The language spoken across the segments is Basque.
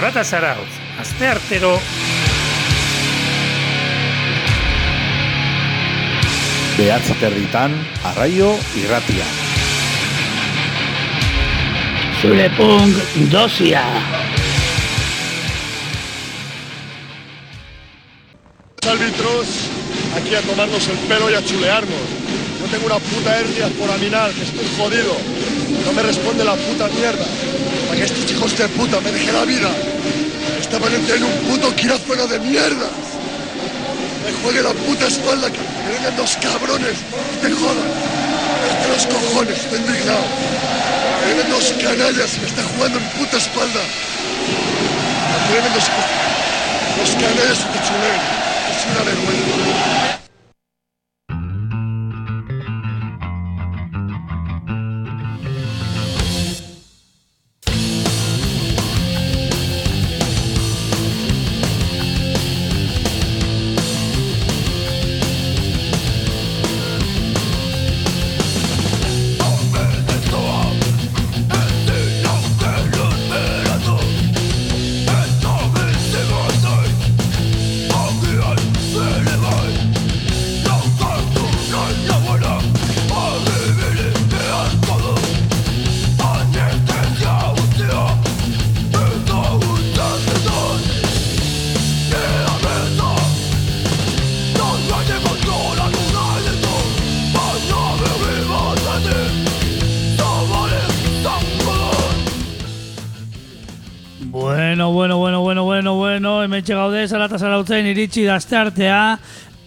Zarata Zarautz, azte artero Behatzi territan, arraio irratia. Zure punk dosia. árbitros aquí a tomarnos el pelo y a chulearnos. Yo tengo una puta hernia foraminal, que estoy jodido. No me responde la puta mierda. Estos hijos de puta me dejen la vida. Estaban en un puto quirófano de mierda. Me juegue la puta espalda, que me vengan dos cabrones. Te jodan. De los cojones, estoy indignado. Me vienen dos canallas me están jugando en puta espalda. Me vienen dos, canallas. Es una vergüenza. Zarautzen iritsi dazte artea,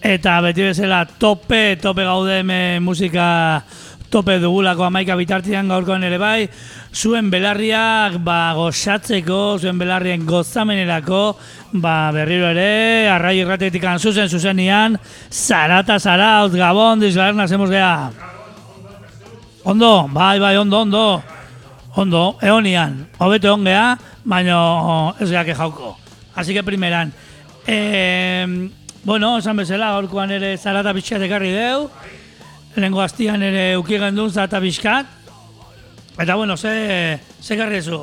eta beti bezala tope, tope gaude musika tope dugulako amaika bitartian gaurkoan ere bai, zuen belarriak ba, gozatzeko, zuen belarrien gozamenerako, ba, berriro ere, arrai irratetik zuzen zuzenian, zarata zaraut, gabon, dizlarna, zemos geha. Ondo, bai, bai, ondo, ondo. Ondo, eonian, hobeto ongea, baina ez geak jauko. Así que primeran. Eh, bueno, esan bezala, gaurkoan ere zarata pixkat ekarri deu. Lehenko hastian ere ukigen duen zarata pixkat. Eta bueno, ze, ze garri zu?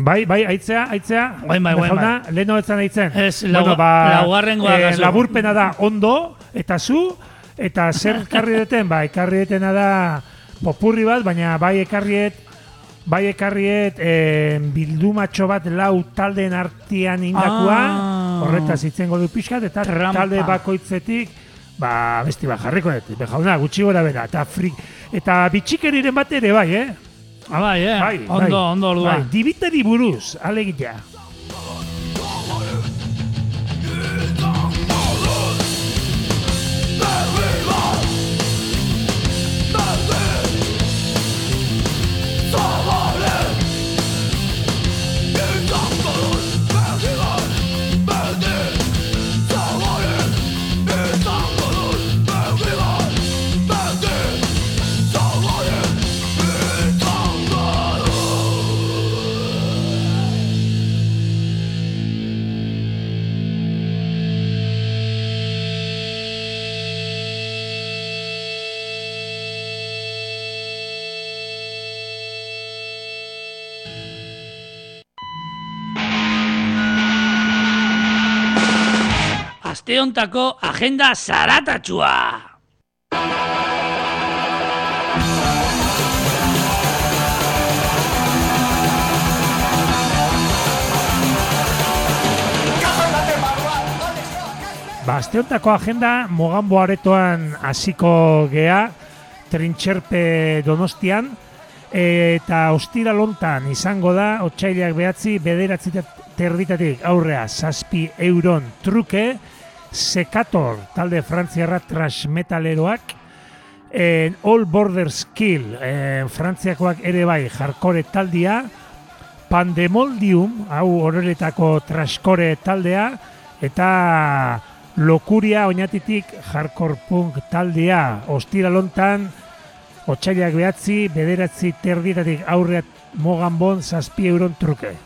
Bai, bai, aitzea, aitzea. Bai, bai, bai, Jauna, leheno etzan aitzen. Ez, lau- laugarrengoa eh, laburpena da ondo, eta zu, eta zer ekarri deten, ba, ekarri detena da popurri bat, baina bai ekarriet, bai ekarriet eh, bildumatxo bat lau taldeen artean indakua, Ah. horretaz itzen du pixkat, eta Trampa. talde bakoitzetik, ba, besti bat jarriko dut, be, jauna, gutxi gora bera, eta frik, eta bitxikeriren bat ere bai, eh? Ah, bai, eh? Bai, ondo, bai. ondo ordua. Bai, dibitari buruz, alegitea. Hontako agenda zaratatxua. Ba, asteontako agenda Mogambo aretoan hasiko gea, trintxerpe donostian, eta ostira lontan izango da, otxailak behatzi, bederatzi terditatik aurrea, zazpi euron truke, Sekator, talde frantziarra trash metaleroak, en All Border Skill, en frantziakoak ere bai, jarkore taldia, Pandemoldium, hau horretako traskore taldea, eta Lokuria oinatitik hardcore punk taldea, ostira lontan, otxailak behatzi, bederatzi terdietatik aurreat mogan bon zazpi euron truke.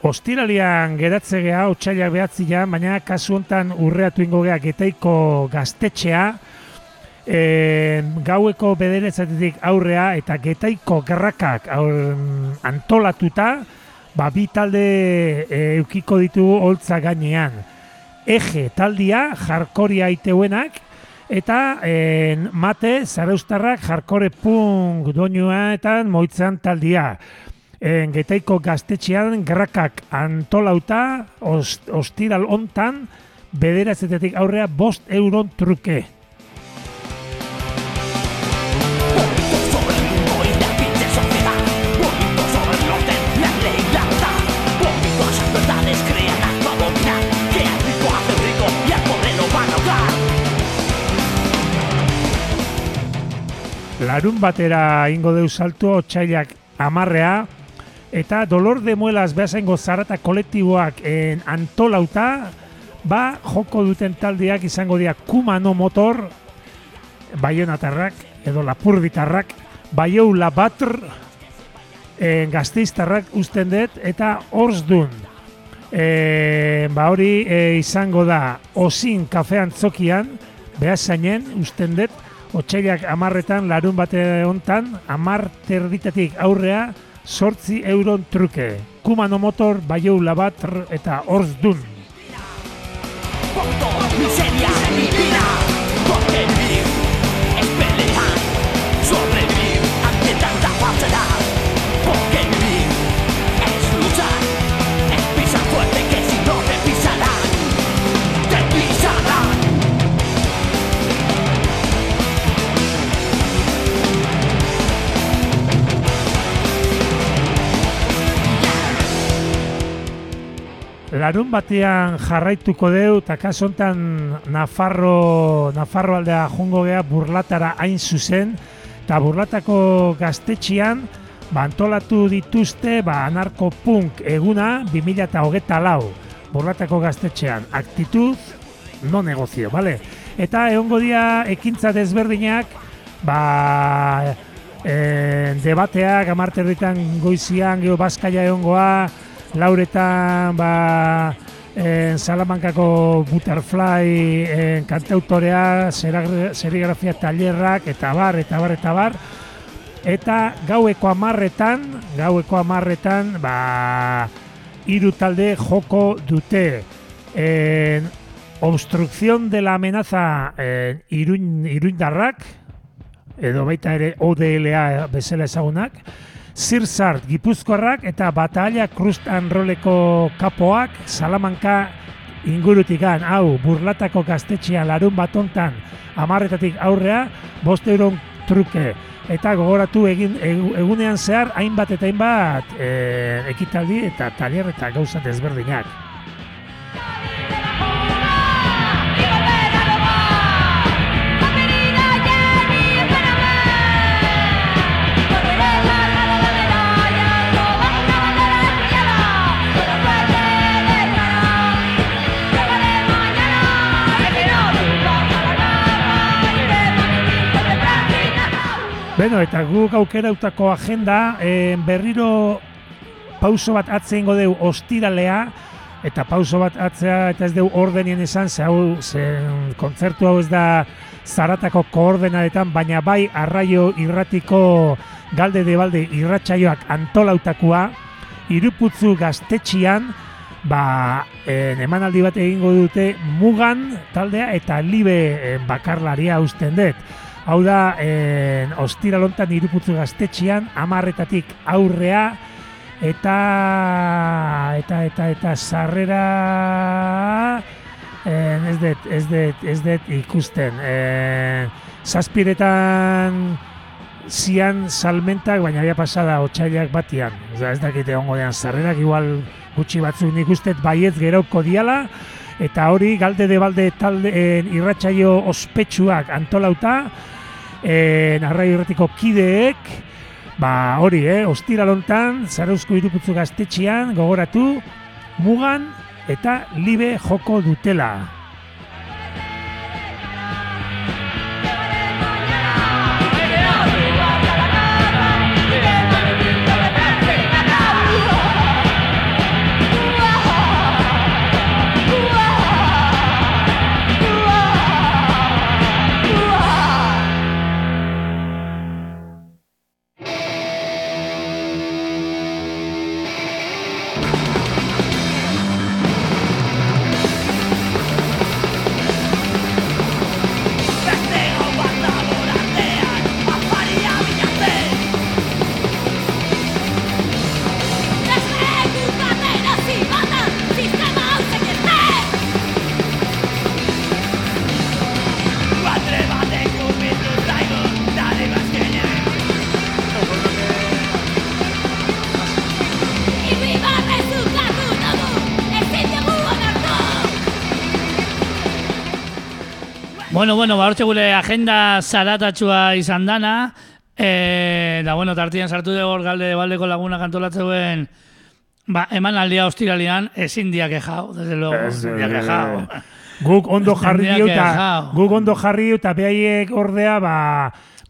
Ostiralian geratze geha, otxailak behatzian, baina kasu hontan urreatu ingo geha getaiko gaztetxea, e, gaueko bederetzatetik aurrea eta getaiko gerrakak aur, antolatuta, ba, bi talde e, eukiko ditugu holtza gainean. Eje taldia, jarkoria iteuenak, eta e, mate, zaraustarrak, jarkore punk doinua eta moitzan taldia en getaiko gaztetxean grakak antolauta ost, ostiral hontan bederatzetetik aurrea bost euron truke. Larun batera ingo deu salto otxailak amarrea, eta dolor de muelas behasengo zarata kolektiboak en antolauta, ba joko duten taldeak izango dira Kumano Motor, Baionatarrak, edo Lapurditarrak, Baiou Labatr, en gazteiztarrak usten dut, eta Orsdun. E, ba hori e, izango da osin kafean zokian, behasainen usten dut, otxailak amarretan larun bate hontan, amar terditetik aurrea, sortzi euron truke. Kumano Motor, Baiou Labatr eta Orsdun. Bonito, Larun batean jarraituko deu, eta kasu hontan Nafarro, Nafarro aldea jungo gea burlatara hain zuzen, eta burlatako gaztetxian, ba, antolatu dituzte ba, anarko-punk eguna 2008 lau, burlatako gaztetxean. Aktitud, no negozio, bale? Eta egongo dira ekintza desberdinak, ba, e, debateak, amarterritan goizian, geho Baskaia egongoa, lauretan ba, en Salamankako Butterfly en kantautorea, zera- serigrafia tailerrak eta bar, eta bar, eta bar. Eta gaueko amarretan, gaueko amarretan, ba, hiru talde joko dute. En, obstrucción de la amenaza en, iruin, iruindarrak, edo baita ere ODLA bezala ezagunak, Zirzart Gipuzkoarrak eta Batalla Crust and Rolleko kapoak Salamanka ingurutikan, hau, burlatako gaztetxea larun batontan amarretatik aurrea, bost euron truke. Eta gogoratu egin egu- egunean zehar hainbat eta hainbat e, ekitaldi eta taller eta gauza desberdinak. Beno, eta guk aukerautako agenda eh, berriro pauso bat atzeen deu ostiralea, eta pauso bat atzea eta ez deu ordenien esan, ze hau, ze kontzertu hau ez da zaratako koordenadetan, baina bai arraio irratiko galde de balde irratsaioak antolautakoa, iruputzu gaztetxian, ba, emanaldi bat egingo dute mugan taldea eta libe eh, bakarlaria usten dut. Hau da, en, ostiralontan iruputzu gaztetxian, amarretatik aurrea, eta eta eta eta sarrera en, ez dut, ez dut, ez dut ikusten. En, zazpiretan zian salmentak, baina había pasada otxailak batian. Ez dakite ongo dean sarrerak, igual gutxi batzuk nik ustet baietz gerauko diala, eta hori galde de balde talde irratsaio ospetsuak antolauta, en, arraio irratiko kideek, ba hori, eh, ostiralontan, zarauzko iruputzu gaztetxean, gogoratu, mugan eta libe joko dutela. Bueno, bueno, ba, hortxe gure agenda zaratatxua izan dana, e, da, bueno, tartian sartu dugu hor galde baldeko laguna kantolatzeuen, ba, eman aldia ostiralian, ezin dia kejao, desde luego, Ez, ezin dia kejao. Guk ondo jarri eta guk ondo jarri eta behaiek ordea ba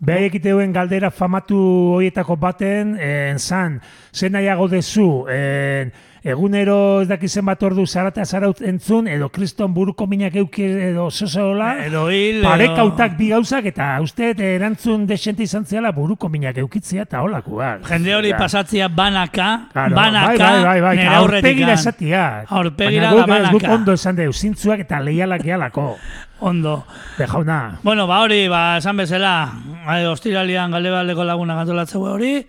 behaiek iteuen galdera famatu hoietako baten en zan zen nahiago dezu en, egunero ez dakizen bat ordu zarata zaraut entzun edo kriston buruko minak euki edo zozola Edo hil, parekautak bi gauzak eta uste erantzun desente izan ziala buruko minak eukitzia eta holakoak. Jende hori pasatzia banaka, Claro, banaka, bai, bai, bai, bai. nire Aurpegira aurretik. esatia. Aurpegira da ez, guk banaka. ondo esan deu, zintzuak eta leialak gehalako. Ondo. Be jauna. Bueno, ba hori, ba, esan bezala, bai, ostiralian galde baldeko laguna kantolatzeue hori,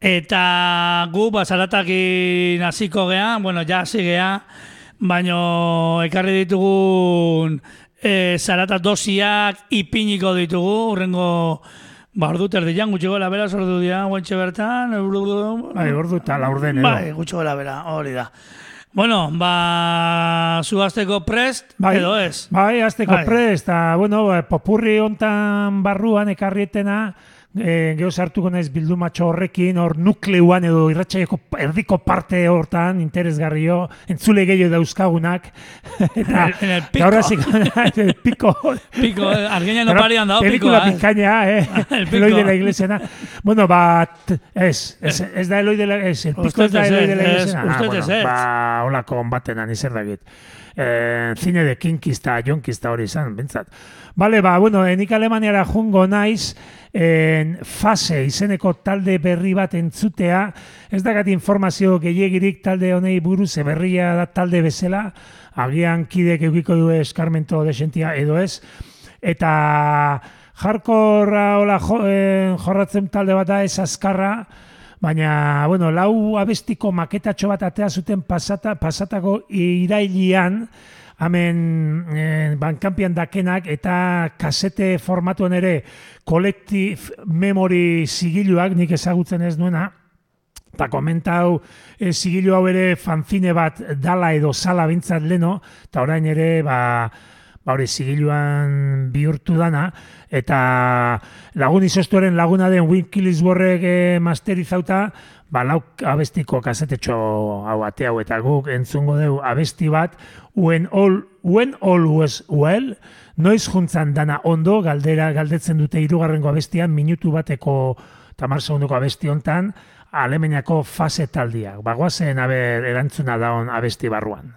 eta gu, ba, zaratakin hasiko gea, bueno, ja hasi gea, baino ekarri ditugun e, zarata dosiak ipiniko ditugu, urrengo, ba, ordu terdian, gutxi gola bera, ordu dia, guantxe bertan, Bai, ordu eta laurden edo. Bai, gutxi gola bera, hori da. Bueno, ba, zuazteko prest, Bai, edo ez? Bai, azteko Bai. prest, eta, bueno, popurri hontan barruan ekarrietena, e, geho sartuko naiz bildumatxo horrekin, hor nukleuan edo irratxaieko erdiko parte hortan, interesgarrio, entzule gehiago dauzkagunak. eta, En el pico. ahora sí, el pico. Piko, eh, argina no parian dao, piko, Pelikula eh? pikaina, eh? El pico. Eloi de la iglesiana. Bueno, bat, ez, ez, ez da Eloi de la, ez, el pico ez da ez, Eloi de la iglesiana. uste bueno, ez, ba, holako onbatenan izer dakit. Eh, zine de kinkista, jonkista hori izan, bintzat. Bale, ba, bueno, eh, nik Alemaniara jungo naiz, en fase izeneko talde berri bat entzutea, ez dakat informazio gehiagirik talde honei buruz, berria da talde bezala, agian kidek eukiko du eskarmento desentia edo ez, eta jarkorra hola jo, eh, jorratzen talde bat da ez azkarra, baina, bueno, lau abestiko maketatxo bat atea zuten pasata, pasatako irailian, hemen eh, bankampian dakenak eta kasete formatuan ere collective memory zigiluak nik ezagutzen ez nuena, eta komentau e, zigilu hau ere fanzine bat dala edo sala bintzat leno, eta orain ere ba, ba hori zigiluan bihurtu dana, eta lagun izostuaren laguna den Wikilisborrek e, masterizauta, ba lau abestiko kasetetxo hau ate hau eta guk entzungo dugu abesti bat, when all, when all was well, noiz juntzan dana ondo, galdera galdetzen dute hirugarrengo abestian, minutu bateko tamar segundoko abesti hontan, Alemaniako fase taldiak. Bagoazen aber erantzuna daon abesti barruan.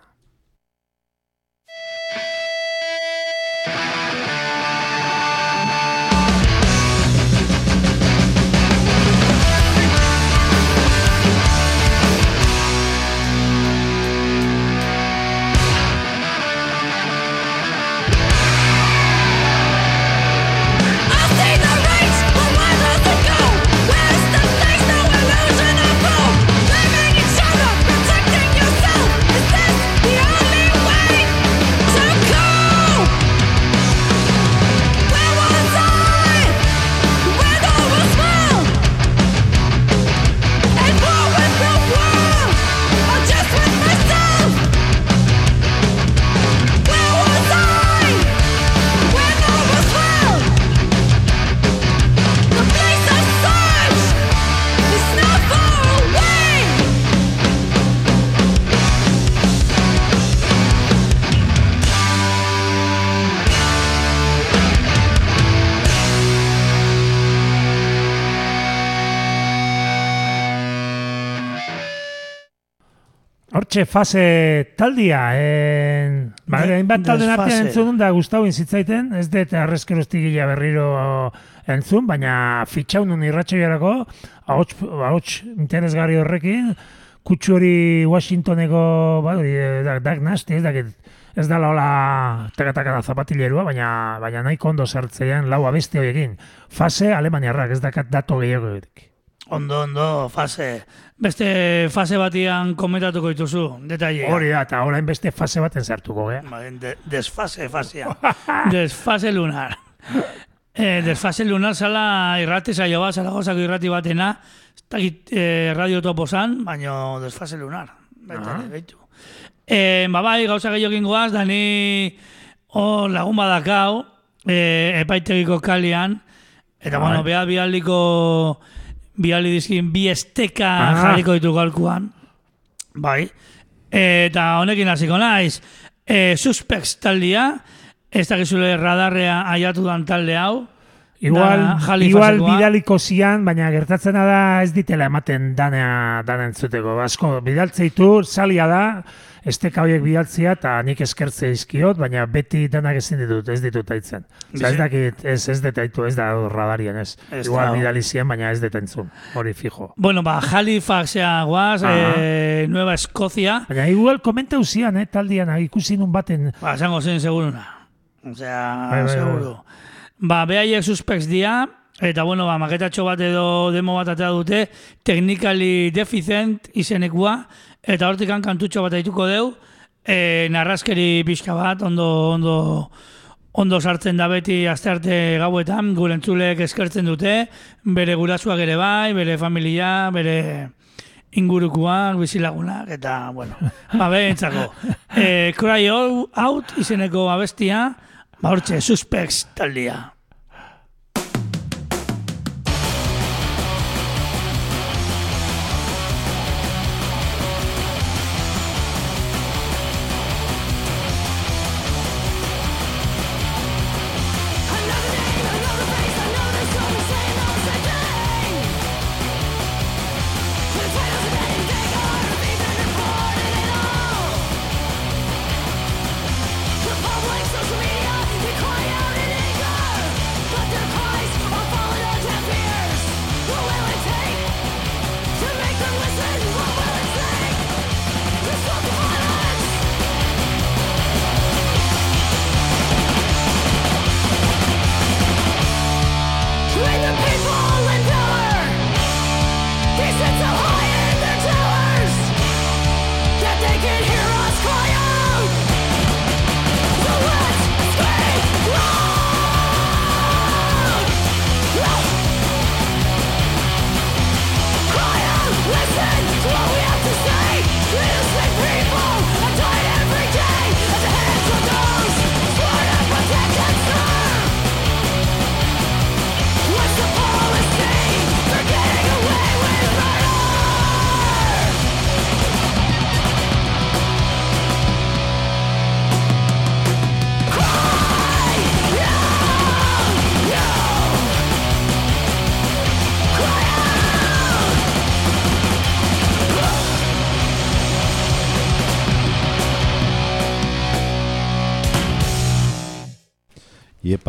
Hortxe fase taldia, en, ba, De- hainbat talden artean entzun da Gustavo zitzaiten, ez dut arrezkerostigila berriro entzun, baina fitxaunun irratxoiarako, ahots, ahots interesgarri horrekin, kutsu hori Washingtoneko, ba, hori, eh, Doug Nasty, ez dakit, ez da hola takataka da zapatilerua, baina, baina nahiko ondo sartzean lau abesti horiekin. Fase alemaniarrak, ez dakat dato gehiago Ondo, ondo, fase. Beste fase batian komentatuko dituzu, detaile. Hori da, eta orain beste fase baten sartuko, gea. Ba, de, desfase fasea. desfase lunar. Eh, desfase lunar zala irrati saio bat, zaragozako irrati batena, ez dakit eh, radio topo zan, baino desfase lunar. Baita, Ah. ere, baitu. Eh, ba bai, gauza gehiago goaz, da ni hor lagun badakau, e, epaitegiko kalian, eta Bai. bueno, beha bialdiko, bialdi dizkin, bi esteka Ah. jarriko ditu galkuan. Bai. Eta honekin hasiko naiz, e, suspects taldia, ez dakizule radarrea aiatu dan talde hau, Igual, Da, Jali igual bidaliko zian, baina gertatzena da ez ditela ematen dana, dana entzuteko. Asko, bidaltzeitu, salia da, esteka horiek bidaltzea, eta nik eskertze izkiot, baina beti danak ezin ditut, ez ditut aitzen. Osa, ez dakit, ez, ez detaitu, ez da radarien, ez. Ez igual da. bidali zien, baina ez detentzun, hori fijo. Bueno, ba, Halifaxea guaz, Aha. e, Nueva Escocia, Baina igual komentau zian, eh, taldian, ikusi nun baten, ba, esango zen seguruna. Osea, Bai, bai, bai. seguro. Ba, behaiek suspects dia, eta bueno, ba, maketatxo bat edo demo bat atera dute, technically deficient izenekua, eta hortik kantutxo bat aituko deu, e, narraskeri pixka bat, ondo, ondo, ondo sartzen da beti astearte gauetan, gure entzulek eskertzen dute, bere gurasuak ere bai, bere familia, bere ingurukoak, bizilagunak, eta, bueno, ba, behentzako. E, Cry All Out izeneko abestia, ba, hortxe, suspects taldia.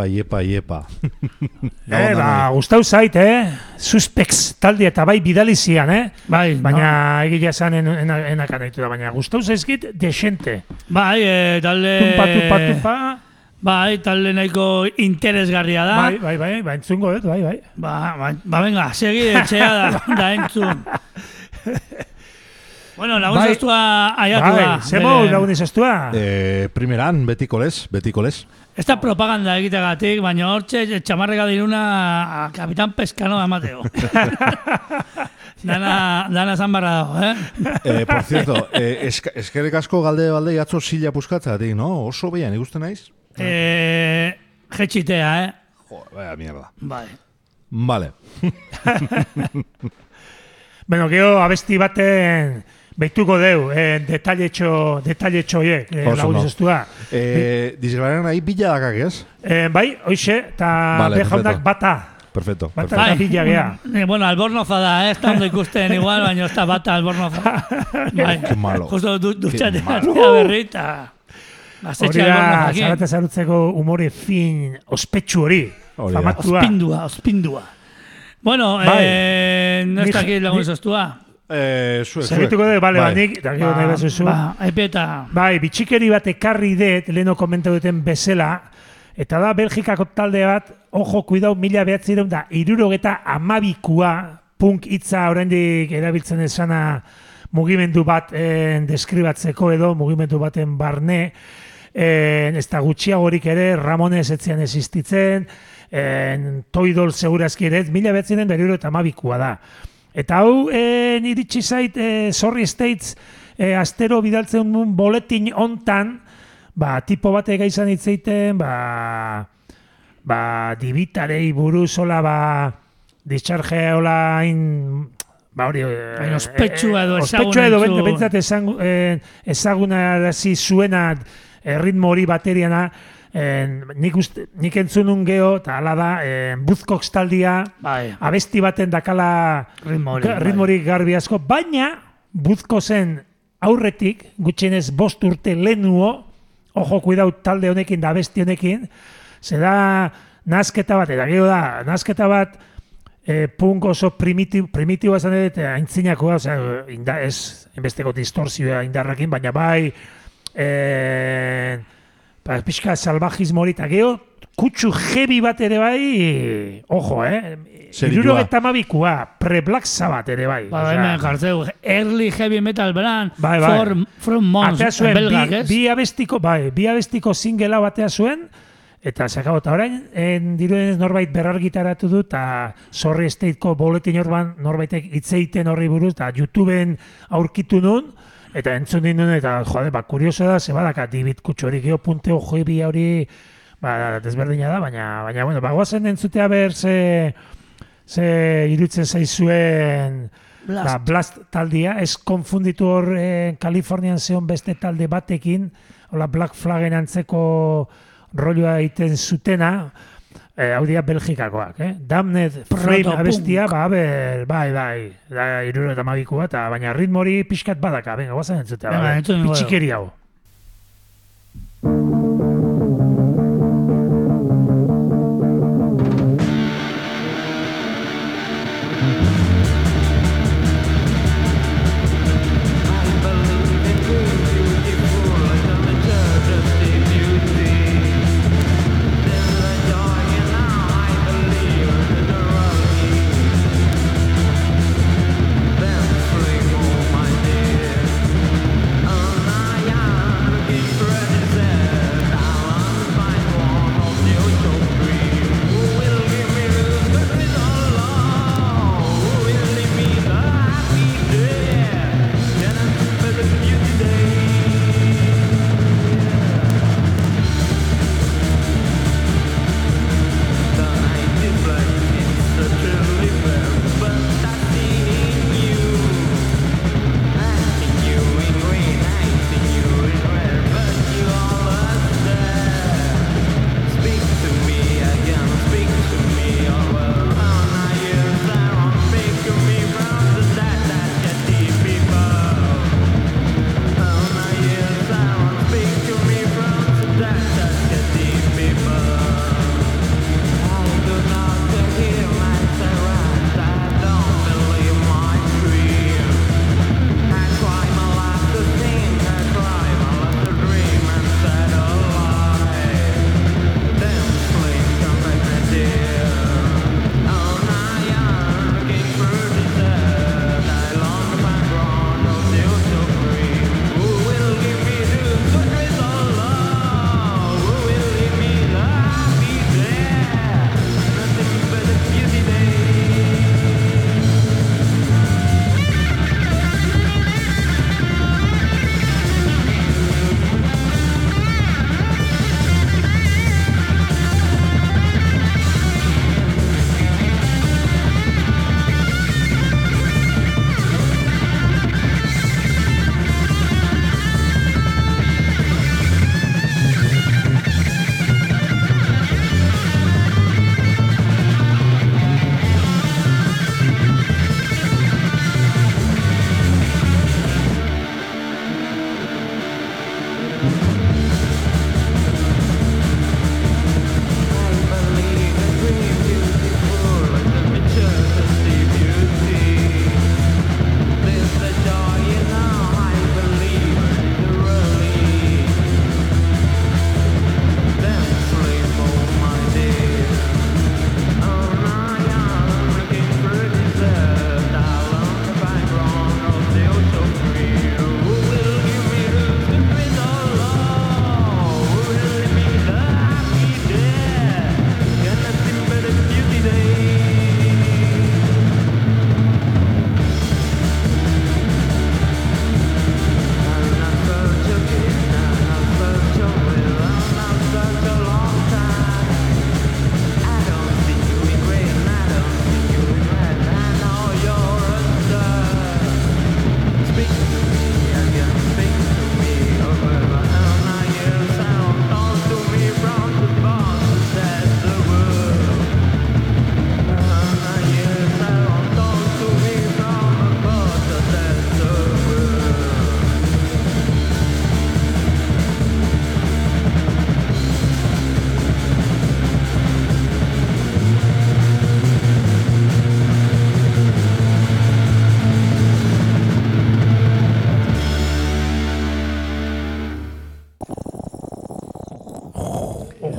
Iepa, iepa, iepa. eh, ba, gustau zait, eh, suspects taldi eta bai bidali zian, eh, Bai, baina egia esan en, en, enakan ditu da, baina gustau zaizkit desente. Bai, e, talde... Tumpa, tumpa, tumpa, Bai, talde nahiko interesgarria da. bai, bai, bai, bai, entzungo dut, bai, bai. Ba, ba, ba venga, segi etxea da, da entzun. Bueno, lagun Bai. zestua aiatu Bai, da. zemo bere- lagun izaztua. Eh, primeran, betiko les, betiko les. Ez da propaganda egitegatik, baina hortxe txamarrega diruna a Kapitan Pescano amateo. dana, dana zan barra dago, eh? Eh, por cierto, eh, eskerrik asko galde balde atzo sila puskatzatik, no? Oso behan, ikusten naiz? eh jetxitea, eh? Jo, baya mierda. Bai. Vale. Bueno, geho abesti baten behituko deu, eh, detalletxo, detalletxo hiek, eh, Oso lagun ondo. izaztua. Eh, Dizgaren nahi bila dakak, ez? Eh, bai, hoxe, eta Vale, be perfecto. bata. Perfecto. Bata perfecto. bila gea. Eh, bueno, albornoza da, eh? Ez ondo ikusten igual, baina ez da bata albornoza. Bai. Qué malo. Justo du, dutxatea malo. atea berri eta... Gaztetxe Hori da, zarata zarutzeko umore fin, ospetsu hori. Famatua. Ospindua, ospindua. Bueno, Bai. eh, no ez dakit lagun ni- zoztua. Eh, zuek. Segituko dut, bale, Bai. banik, eta gero nahi bazuzu. ba, epe eta... Bai, bitxikeri bat ekarri dut, leheno komentau duten bezala, eta da Belgikako talde bat, ojo, kuidau, mila behatzireun da, irurogeta amabikua, punk hitza oraindik erabiltzen esana mugimendu bat eh, deskribatzeko edo, mugimendu baten barne, eh, ez da gutxiagorik ere, Ramones etzian existitzen, eh, Toidol segurazki ere, mila behatzireun da, irurogeta amabikua da. Eta hau, e, iritsi zait, e, Sorry States, e, astero bidaltzen duen boletin hontan, ba, tipo batek izan hitzeiten, ba, ba, dibitarei buruz hola, ba, discharge hola hain, ba hori... eh, Hain ospetsua edo eh, Ospetsua edo bentsat eh, ezagunarazi zuena eh, ritmo hori bateriana, eh, nik, uste, nik entzunun geho, eta hala da, eh, buzkoks taldia, Bai, abesti baten dakala ritmo hori. ga- bai. ritmorik garbi asko, baina buzko zen aurretik, gutxienez bost urte lehenuo, ojo kuidau talde honekin da abesti honekin, ze da nazketa bat, eta gero da, nazketa bat, e, punk oso primitibo, primitiboa esan dut, eh, aintzinakoa, osea, inda, ez, enbesteko distorsioa indarrakin, baina bai, e, ba, pixka salvajismo hori, eta gero, kutsu heavy bat ere bai, ojo, eh? Zerikoa. Irurogeta mabikua, pre-Black Sabbath ere bai. Ba, hemen jartzeu, early heavy metal beran, Bai, bai. for, from months, Atea zuen, belgak, bi, ez? bi abestiko, bai, bi abestiko singela batea zuen, eta sakabo, eta orain, en, diruen norbait berrargitaratu du, eta Sorry Stateko boletin orban norbaitek hitzeiten horri buruz, eta YouTubeen aurkitu nun, eta entzun din nun, eta jode, ba, kurioso da, zebadaka, David Kutxo hori, geho punteo joebi hori, ba, desberdina da, baina, baina, bueno, ba, guazen entzutea ber, ze, ze irutzen zaizuen, Blast. Ba, Blast taldia, ez konfunditu hor eh, Kalifornian zeon beste talde batekin, hola Black Flagen antzeko rolloa egiten zutena, eh, hau dira Belgikakoak, eh? Damned Frame abestia, ba, ber, bai, bai, da, iruro eta mabikua, eta baina ritmori pixkat badaka, venga, guazen entzutea, ba, entzun hau.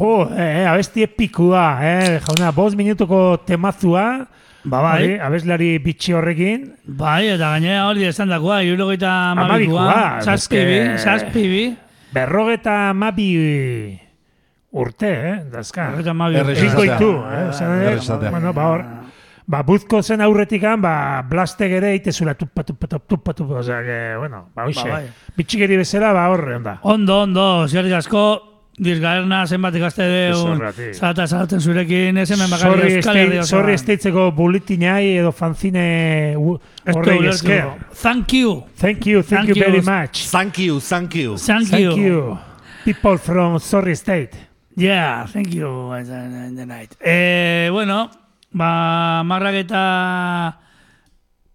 Ojo, eh, eh, abesti epikua, eh, jauna, bost minutuko temazua, Ba, bai. hori, abeslari bitxi horrekin, Bai, eta gainera hori esan dakoa, irurogeita Amabikoa, zazpibi, zazpibi, berrogeta mabi urte, eh, dazka. berrogeita amabi. Errez Ringo esatea. itu, eh, Errez esatea. bueno, ba hor, ba, buzko zen aurretikan, ba, blastek ere itezula tupa, tupa, tupa, tupa, tupa, osea, que, bueno, ba, hoxe, Ba, bai. bitxikeri bezala, ba, horre, onda. Ondo, ondo, zerrik asko, Dizgaerna zenbat ikaste deun, zata salatzen zurekin, ez hemen bakarrik Sorry, Euskal Herri osoan. sorry esteitzeko bulitinai edo fanzine horrei esker. Thank you, Thank you, thank, Thank you you. very much. Thank you, thank you. thank, Thank you. you. People from Sorry State. Yeah, thank you in the, in the night. Eh, bueno, ba, marrak eta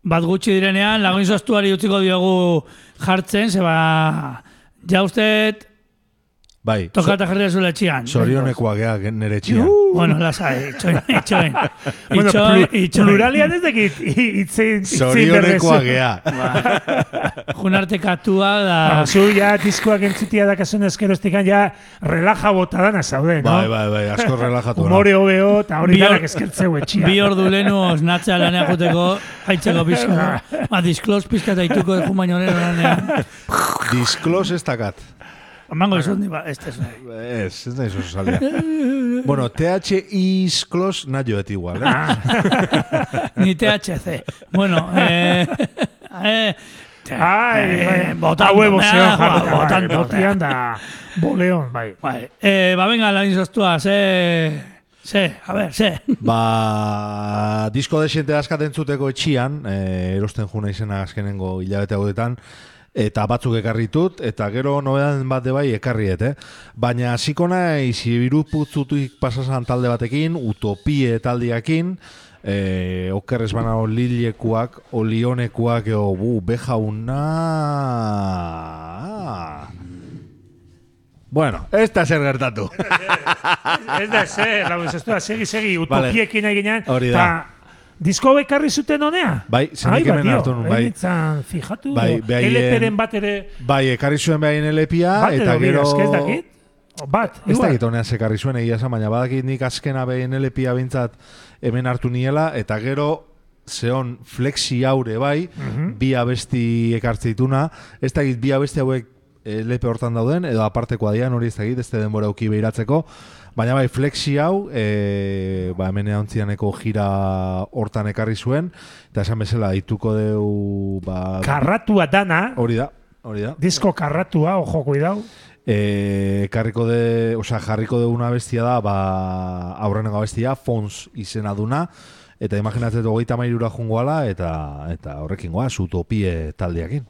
bat gutxi direnean, lagun zoztuari utziko diogu jartzen, ze ba, ja uste Bai, tokata jarri zule etxian. sorionekoa gea nere txia. Bueno, lasai, itxoin, itxoin. Bueno, Itxoin, plu- itxoin. pluralian ez dakit itzein Sorionekoa gea. Junarte katua da... Ah, zu ja diskoak entzutia dakasun eskerostikan ja relaja bota dana zaude, no? Bai, bai, bai, asko relajatu. Humore hobeo eta hori danak eskertzeu etxia. Bi ordu lehenu osnatzea lanea juteko, haitzeko pizko. Ba, disklos pizka eta ituko de baino lehenu lanean. Disklos ez dakat. Mango izun, ba, ez ez. Ez, ez da izo salia. bueno, TH isklos nahi joet igual, eh? Ni THC. Bueno, eh... eh Ai, eh, bai, botando, haue bozean eh, jarri, bai, botando, botian da boleon, bai. Bai, eh, ba, venga, lan izoztua, ze... Ze, a ver, ze. Ba, disko desente askaten zuteko etxian, eh, erosten juna izena azkenengo hilabete hauetan, eta batzuk ekarritut, eta gero nobedan bat bai ekarriet, eh? Baina hasiko naiz iruputzutik pasasan talde batekin, utopie taldiakin, eh, okerrez bana olilekuak, olionekuak, eo, bu, bejauna... Bueno, ez da zer gertatu. Ez da, ze, lau ez da, segi, segi, Vale. utopiekin Hori da. Disko ekarri zuten honea? Bai, zenik hemen hartu nun, bai. Eitzan, fijatu, Bai, behaien- LPren bat ere, Bai, ekarri zuen behain bat eta gero... dakit? O, bat, Ez dakit honean zekarri zuen egia esan, baina badakit nik azkena behin elepia bintzat hemen hartu niela, eta gero zeon flexi haure bai, Mhm. bi abesti ekartzeituna, ez dakit bi abesti hauek eh, lepe hortan dauden, edo apartekoa dian, hori ez dakit, ez da denbora auki behiratzeko, baina bai, flexi hau, e, ba, hemen eontzianeko jira hortan ekarri zuen, eta esan bezala, dituko deu, ba, Karratua dana, hori da, hori da. disko karratua, ojo, kuidau. E, karriko de, osea, jarriko de una bestia da, ba, aurreneko bestia, Fons izena duna, eta imaginatzen dut hogeita mairura jungoala, eta, eta horrekin goaz, utopie taldeakin.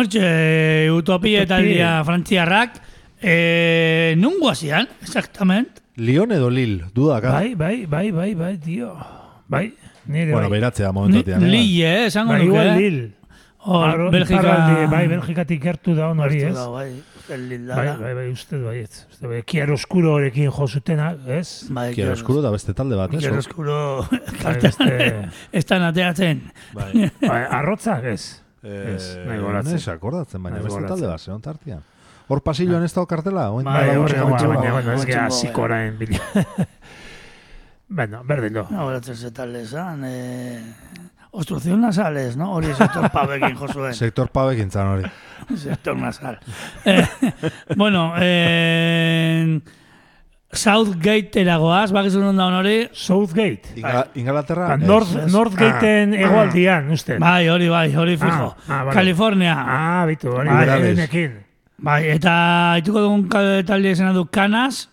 Hortxe, utopia eta dia frantziarrak, e, nun guazian, exactament? Lion edo Lil, dudaka. Bai, bai, bai, bai, bai, tio. Bai, nire Bueno, bai. beratzea momentotian. eh? Lille, eh, esango Bai, nuke. Lil. Hor, Arro- Belgika... bai, Belgikatik gertu da hon hori, ez? Bai, Bai, bai, bai, uste du, bai, ez. Uste, bai, kiar oskuro horekin jo zutena, ez? Bai, eskuro da beste talde bat, ez? Kiero eskuro... Bai, beste, Estan ateatzen. Bai. bai, arrotzak, ez? Eh, Ez, nahi goratzen. Ez, akordatzen, baina beste talde bat, zeon tartian. Hor pasilloan ez dago kartela? Bai, hori, baina, baina, ez gara gogo, zikoraen bila. Bueno, berdin do. No, horatzen zetalde esan, eh, obstrucción nasales, no? Hori sektor pabekin josuen. Sektor pabekin zan hori. Sector nasal. Eh, bueno, eh, Southgate eragoaz, bakizu non da hori? Southgate. Ingla- Inglaterra? Ba, ez. North, Northgateen egoaldian, uste. Bai, hori bai, hori fijo. Ah, ah, vale. California. Ah, bitu, hori Bai, bai. Bai, eta haituko dugun talde izena du Canas,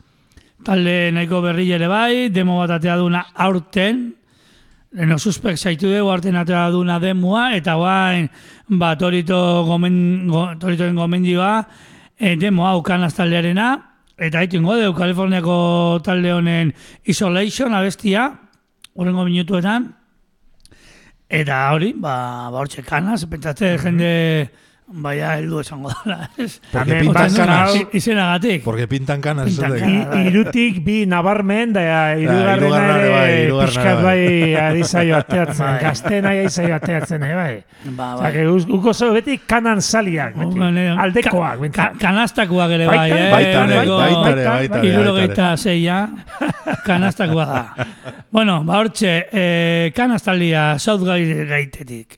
talde nahiko berri ere bai, demo bat atea duna aurten, Leno suspek zaitu dugu arten atea duna demoa, eta guain, ba, torito gomen, go, toritoen gomendioa, e, demo hau Canas taldearena, eta haitu ingo dugu Kaliforniako talde honen Isolation abestia, horrengo minutuetan, eta hori, ba, ba hortxe Canas, pentsatze jende, baina heldu esango dela, ez? Porque Hemen pintan hau- Izenagatik. Porque pintan canas. Pintan esatek. canas. I, irutik bi nabarmen, da irugarrena ere ere bai, pixkat ere bai zaio ateatzen, Bai. gazten nahi zaio ateatzen, eh, bai. Ba, que uz- uko zo beti kanan saliak, beti. Aldekoak, kanastakoak ere bai, eh? baita ere, Ehuneko baita ere, baita ere, hirurogeita zeia, kanastakoa da. bueno, ba hortxe, eh, kanastaldia Southgate gaitetik.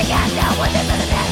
I can't tell what this.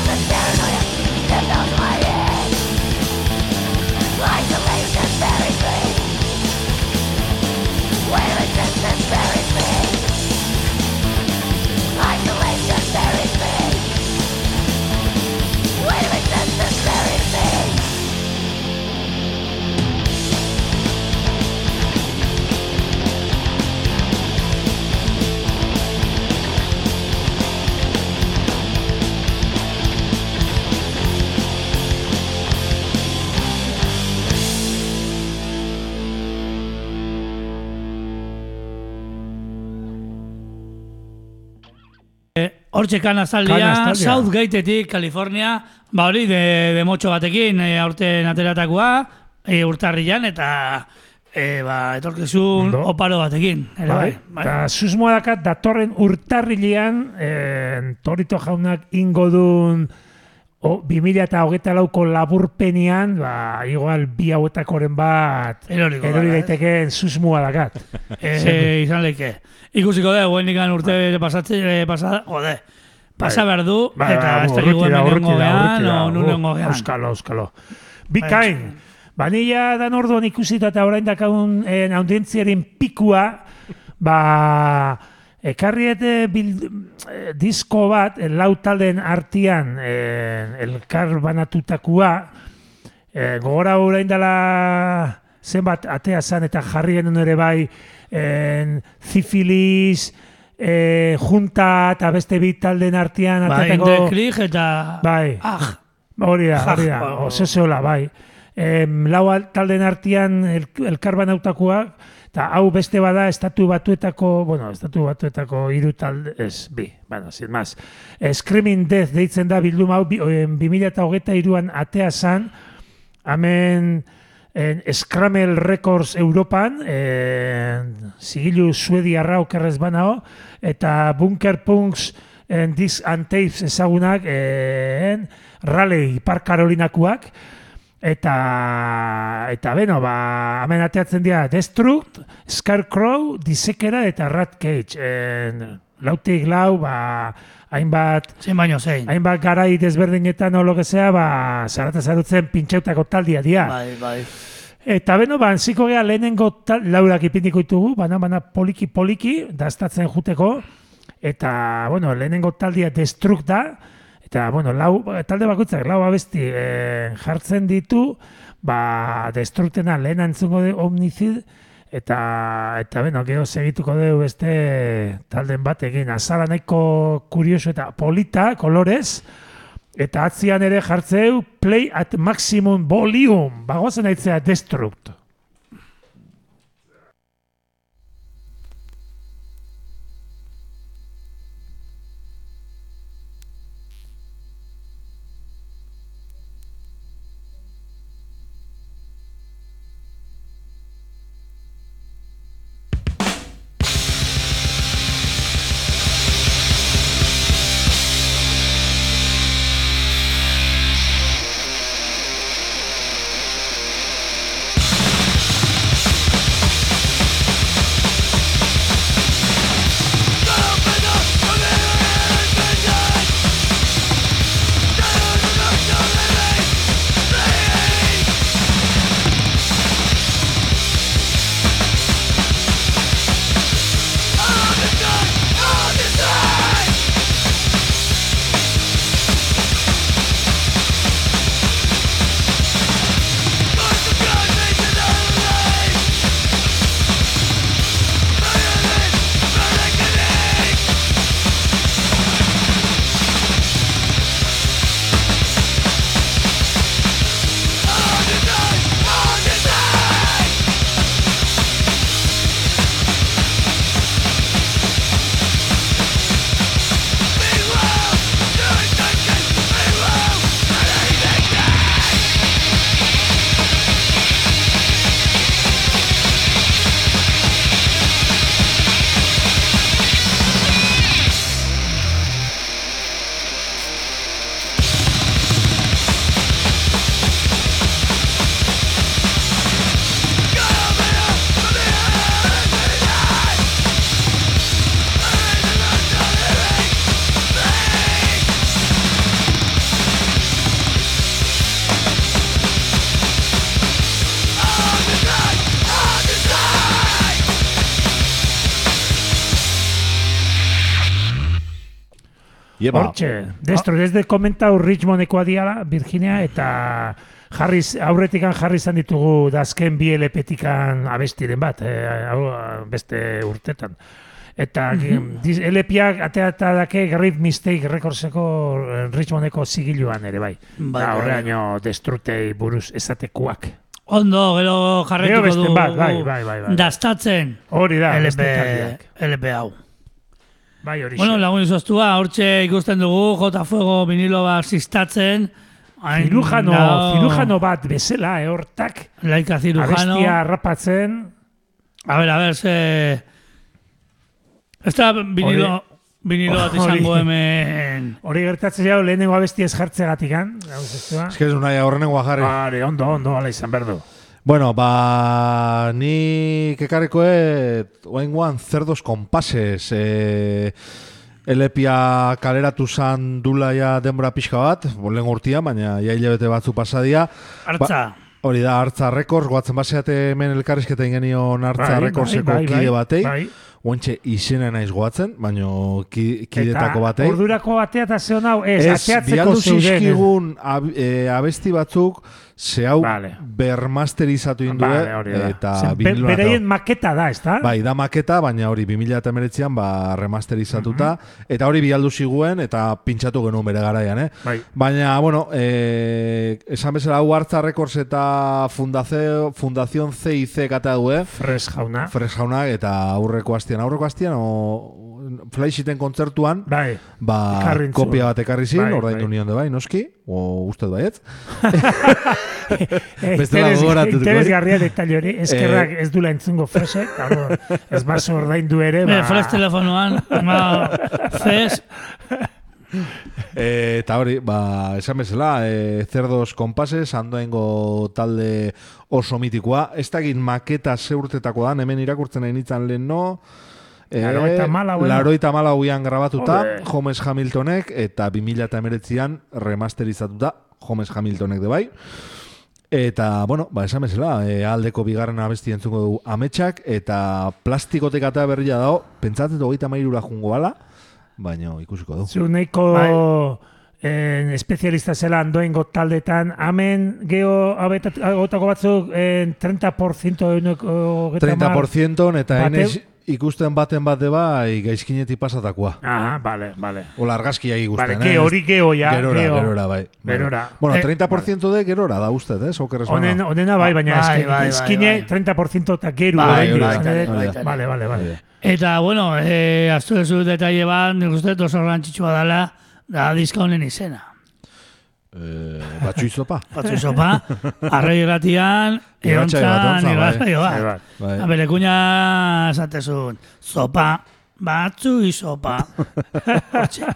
Kanastaldia, Kanastaldia. Southgateetik, California, ba hori, de, de motxo batekin, e, aurten ateratakoa, e, urtarrilan, eta e, ba, etorkizun Ondo. oparo batekin. Ere, bai, Bai, bai. eta susmoa dakat datorren urtarrilean eh, Torito jaunak ingo duen o, 2000 eta hogeita lauko laburpenian, ba, igual bi hauetakoren bat erori daitekeen susmoa dakat. E, izan leike. Ikusiko da, guen ikan urte pasatze, e, pasa, jode, pasa behar du, Bai, eta bai, ez da guen urruti da. o nengo gean. Euskalo, euskalo. Bikain, banilla dan orduan ikusita eta orain dakagun eh, audientziaren pikua, ba, ekarriete bild, eh, disko bat, eh, lau taldeen artian, eh, elkar banatutakua, eh, gogora orain dela zenbat atea zan eta jarri genuen ere bai en, zifilis, eh, junta eta beste bi taldeen artian Ba, ateatako... Indekrig eta... Bai. Ah, Hori da, hori da, osezola, bai. Em, lau al- talden artean el, elkarban hautakoak, eta hau beste bada estatu batuetako, bueno, estatu batuetako hiru talde, ez, bi, bueno, sin más. Eh, Screaming Death deitzen da bilduma hau, bi- em, 2008an atea zan, hemen en Scramble Records Europan, en, zigilu suediarra okerrez banao, eta Bunker Punks en Disc and Tapes ezagunak en Raleigh Ipar Karolinakuak, eta eta beno, ba, hemen ateatzen dira Destruct, Scarecrow, Disekera eta Rat Cage. En, lautik lau, ba, hainbat Zein baino zein. hainbat garai desberdinetan o lo que sea, ba, zarata zarutzen pintxautako taldia dira. Bai, bai. Eta beno, ba, ziko gea lehenengo tal, laurak ipindiko ditugu, bana, bana poliki poliki, daztatzen juteko, eta, bueno, lehenengo taldia destruk da, eta, bueno, lau, talde bakoitzak lau abesti e, jartzen ditu, ba, destruktena lehen entzungo de omnizid, eta, eta beno, gero segituko dugu beste talden batekin, azala nahiko kurioso eta polita, kolorez, Eta atzian ere jartzeu play at maximum volume. Bagoazen aitzea destruct. Hortxe, destro, desde komentau Richmondekoa diala, Virginia, eta jarriz, aurretikan jarri izan ditugu dazken bi LP-tikan abestiren bat, eh, beste urtetan. Eta diz- LP-ak atea eta dake Great Mistake Recordseko eh, Richmondeko zigiluan ere bai. Bai, da, bai. horreaino destrutei buruz ezatekuak. Ondo, gero jarretuko du. bat, bai, bai, bai, bai. Dastatzen. Hori da, LP. LP hau. Bai, hori Bueno, lagun izoztua, hortxe ikusten dugu, J Fuego vinilo bat ziztatzen. Hain Cirujano, dago- cirujano bat bezala, eh, hortak, Laika cirujano. abestia rapatzen, A ver, a ver, ze... Ez da vinilo, vinilo bat izango hemen... hori gertatzen jau lehenengo abesti ez jartzegatik gan, gauz ez que ez unai aurrenengoa jarri. Hori, ondo, ondo, ala izan berdu. Bueno, ba, ni kekarikoet oain guan cerdos compases. E, Elepia kaleratu zan dula ja denbora pixka bat, bolen urtia, baina ja hilabete batzu pasadia. Hartza. Hori da, Artza Records, guatzen baseate hemen elkarrizketa ingenion Artza Bai, Recordseko bai, bai, kide batei. bai. Ointxe izena naiz goatzen, baina ki, kidetako Eta batei. ordurako atea eta zehon hau, ez, Ez, ateatzeko zeuden. ab, e, abesti batzuk, ze hau Vale. bermasterizatu indue, Vale, eta be- biniloan Bereien maketa da, ez da? Bai, da maketa, baina hori 2019an ba, remasterizatuta, eta hori bialdu ziguen, eta pintxatu genuen bere garaian, eh? Bai. Baina, bueno, eh, esan bezala hau hartza Records eta Fundación, Fundación CIC kata du, eh? Fres jauna. Fres jaunak, eta aurreko astian, aurreko astian, o Flyshiten kontzertuan, Bai. ba, kopia bat ekarri zin, Bai, ordaindu bai. nion de bai, noski, o ustez baietz. Bestela gogoratuko, eh? Interesgarria detalle hori, eskerrak ez dula entzungo frese, ez baso ordaindu ere, Ba. Flash telefonoan, ba, CES, E, eta hori, ba, esan bezala, e, zerdos kompases, andoengo talde oso mitikoa. Ez dakit maketa zeurtetako da, hemen irakurtzen nahi nintzen lehen no. E, Laurogeita hamalauean. laurogeita hamalauean grabatuta, Ole. Holmes Hamiltonek, eta 2008an remasterizatuta, Holmes Hamiltonek de bai. Eta, bueno, ba, esan bezala, e, aldeko bigarren abesti entzuko dugu ametsak, eta plastikotek eta berria dago, pentsatzen hogeita mairura jungo bala, baina ikusiko du. zu nahiko eh, espezialista zela andoengo taldetan, hemen geho agotako batzuk eh, 30% euneko 30% eta enez ikusten baten bat de bai gaizkinetik pasatakoa. Aha, vale, vale. Ola argazkia ikusten, Vale, ge hori geho ja, Gerora, geho. gerora, bai. bai. Gerora. Bueno, Eh, 30% de gerora da usted, eh? Oker esan Honen, honena bai, baina Bai, eski, bai, bai, eskine bai. 30% eta geru. Bai, bai, esan bai, bai, bai. Vale, vale, vale. Eta, bueno, eh, aztu dezu detaile bat, nik uste oso garrantzitsua dela, da diska honen izena. Eh, batxu izopa. Batzu sopa, arrei irratian, Irratsaio bat, eontzan, ontza, bai. irratsaio Bai, bat. bai. Bai. A bere kuña esatezun, sopa, batzu isopa. Hortxe.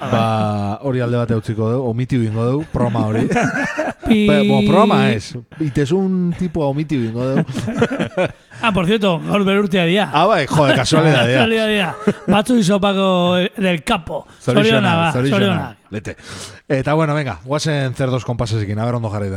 Ba, hori alde bat utziko dugu, omitiu ingo dugu, proma hori. Pi... Pe, bo, proma ez, itezun tipo omitiu ingo dugu. Ah, por cierto, gaur berurtea dia. ah, bai, jode, kasualidadea. Kasualidadea. Batzu isopako del capo. Zoriona, ba, zoriona. Lete. Eta bueno, venga, guazen zerdos kompasesekin, a ver ondo jarri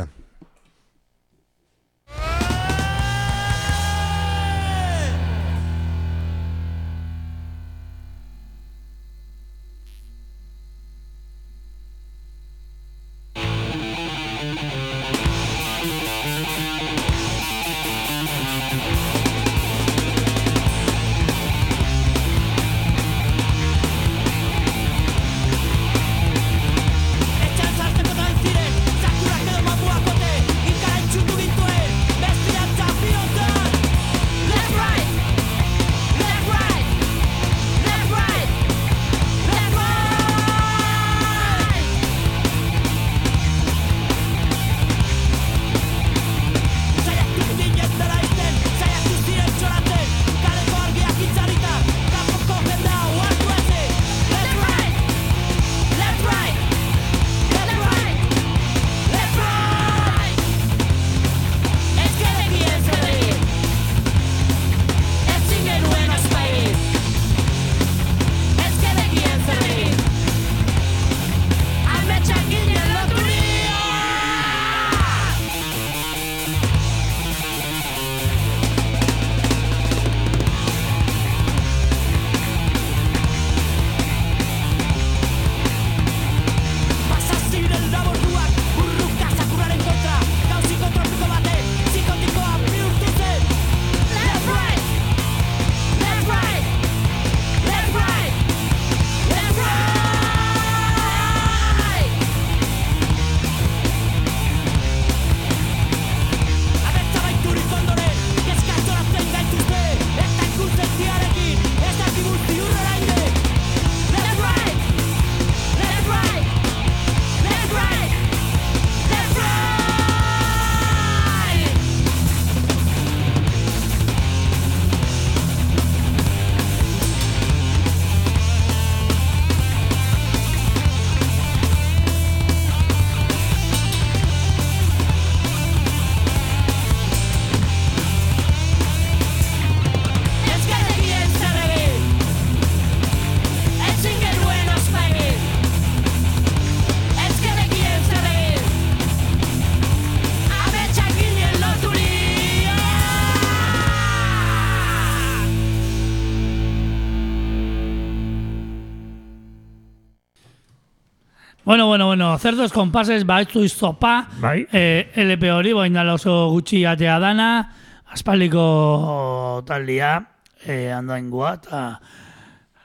Bueno, bueno, cerdos compases, baitzu izopa, Bai. eh, LP hori, boin dala oso gutxi atea dana, aspaldiko taldia, eh, andoaingoa, eta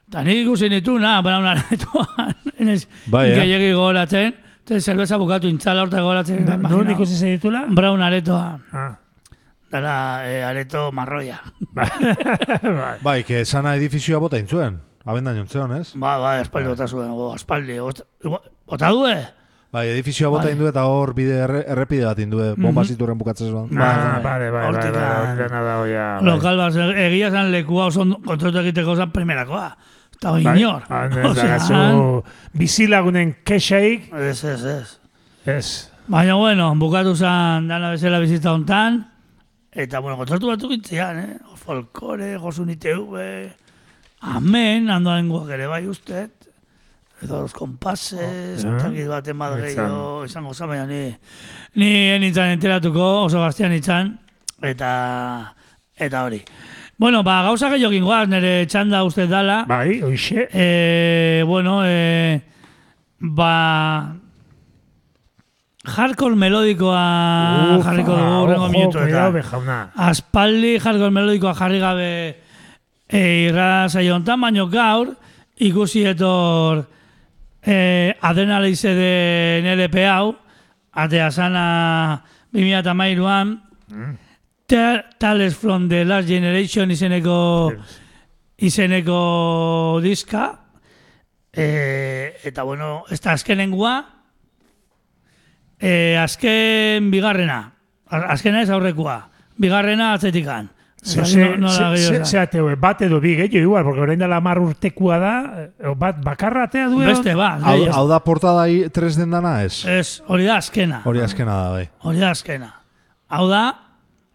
eta nik ikusi nitu, na, Brown aretoan, enez, Bai, eh? gehiagi gogoratzen, eta zerbeza bukatu intzala horta gogoratzen, Non imagina. ikusi zen ditula? Brown aretoa, Ah. dala eh, areto marroia. bai. Bai, que sana edifizioa bota intzuen. Abendan jontzeon, ez? Ba, ba, aspaldi bota zuen, go, aspaldi. Bota- Bota due? Bai, edifizioa bota Bai. indu eta hor bide erre, errepide bat indu, bomba ziturren bukatzen. Ah, bale, bale, bale, Hortik, bale, ah. dena da, oia, bai. Lokal bat, egia zan lekua oso kontratu egiteko zan primerakoa. Eta hori Bai, inor. zu bizilagunen kexaik, Ez, ez, ez. ez. Baina, bueno, bukatu zan dana bezala bizita hontan, eta, bueno, kontratu batzuk itzian, eh? Folkore, Josun ITV, Amen, andoan guak ere bai ustet, edo los compases, Oh, yeah. bat gehiago, izango zan, baina ni, ni nintzen enteratuko, oso gaztean nintzen, eta, eta hori. Bueno, ba, gauza gehiago gingoaz, nire txanda uste dala, Bai, oixe. Eh, bueno, eh, ba... Hardcore melodikoa jarriko dugu urrengo cuidado, minutuetan. be jauna. Aspaldi hardcore melodikoa jarri gabe e, irra saio honetan, baino gaur ikusi etor e, adrenalize den LP hau, atea sana 2008an, Ta- Tales from the Last Generation izeneko izeneko diska. E, eta bueno, ez da azkenengua e, azken bigarrena. Azkena ez aurrekoa bigarrena atzetikan Ze, Ez ze, dakit no- nola ze, gehiago ze, da. ze ateo, bat edo bi gehiago igual, porque orain dela mar urtekua da, eh, bat bakarra atea du beste bat Hau, hau da portada hi, tres den dana ez? ez hori da azkena Hori azkena da, bai. hori da azkena hau da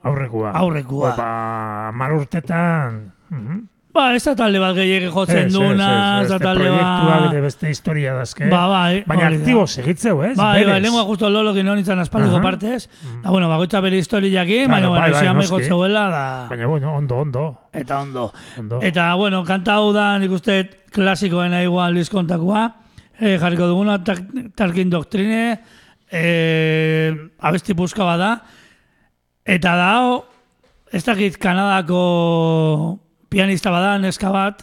aurrekoa. Aurrekoa. Ba, mar urtetan... mhm. Ba ez da talde bat gehiago jotzen duna ez da beste talde bat eta beste historia dazke. Ba, bai, Baina hori da. aktibo segitzeu, ez? Bai, bai, Berez. lengua justo lolo que no nintzen aspaldiko Aha. partez. Da, bueno, bagoitza bere historiakin, Claro, baina, bai, bueno, bai, zian noski. meko zeuela, da, Baina, bueno, ondo, ondo. eta ondo. ondo. Eta, bueno, kanta hau da, nik uste, klasikoena igual diskontakoa, e, jarriko duguna, tak, Tarkin Doktrine, e, abesti puzka bada, eta da, ez dakit Kanadako pianista bada, neska bat,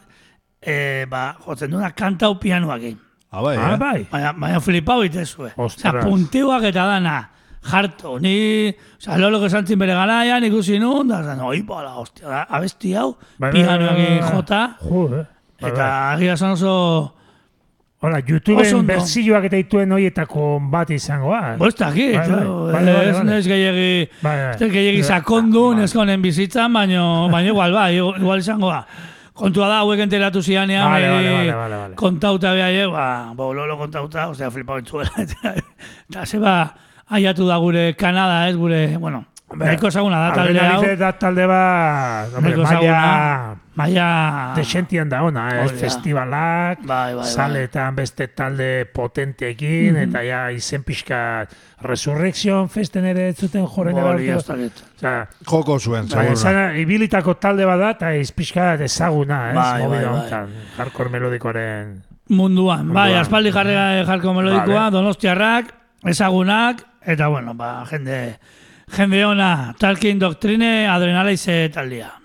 e, ba, jotzen duena kanta hau pianoakin. Ah, bai, Ah, eh? bai. Baina, baina flipau itezue. Ostras. Punteuak eta dana. Jarto, ni, osea, lolo que santzin bere garaian ikusi nun, da, zan, oi, bala, hostia, abesti hau, Bai, bai, bai. jota, Jo, eh. Bai, eta agia zan oso, Hola, YouTubeen berzioak eta dituen horietako bat izangoa. bo ez dakit, Bai, bai, ez nez gehiagi, Bai, bai. ez gehiagi sakondu, neskonen bizitzan, baino, baino igual, bai, igual izangoa. Kontua da, hauek enteratu zianean, Vale, bai, vale, vale, vale, kontauta behar, ba, bo, lolo kontauta, osea, flipau entzuela. Eta zeba, aiatu da gure Kanada, ez, gure, bueno, nahiko ezaguna da talde hau. Adrenalize da talde bat, hombre, maia. Maia... desentian da ona? Hori da. Festivalak, Bai, bai, bai. saletan beste talde potenteekin, eta ja izen pixka Resurrection festen ere ez zuten joren Hori, ebalko. dakit. Osea, Joko zuen, Baina seguruna. esan, ibilitako talde bat da, eta izpixka ezaguna, ez? Bai, bai, bai. Hardcore melodikoaren... Munduan, bai, aspaldi jarri jarko melodikoa, Vale. donostiarrak, ezagunak, eta bueno, ba, jende, jende ona, Talking Doctrine, Adrenalize taldea.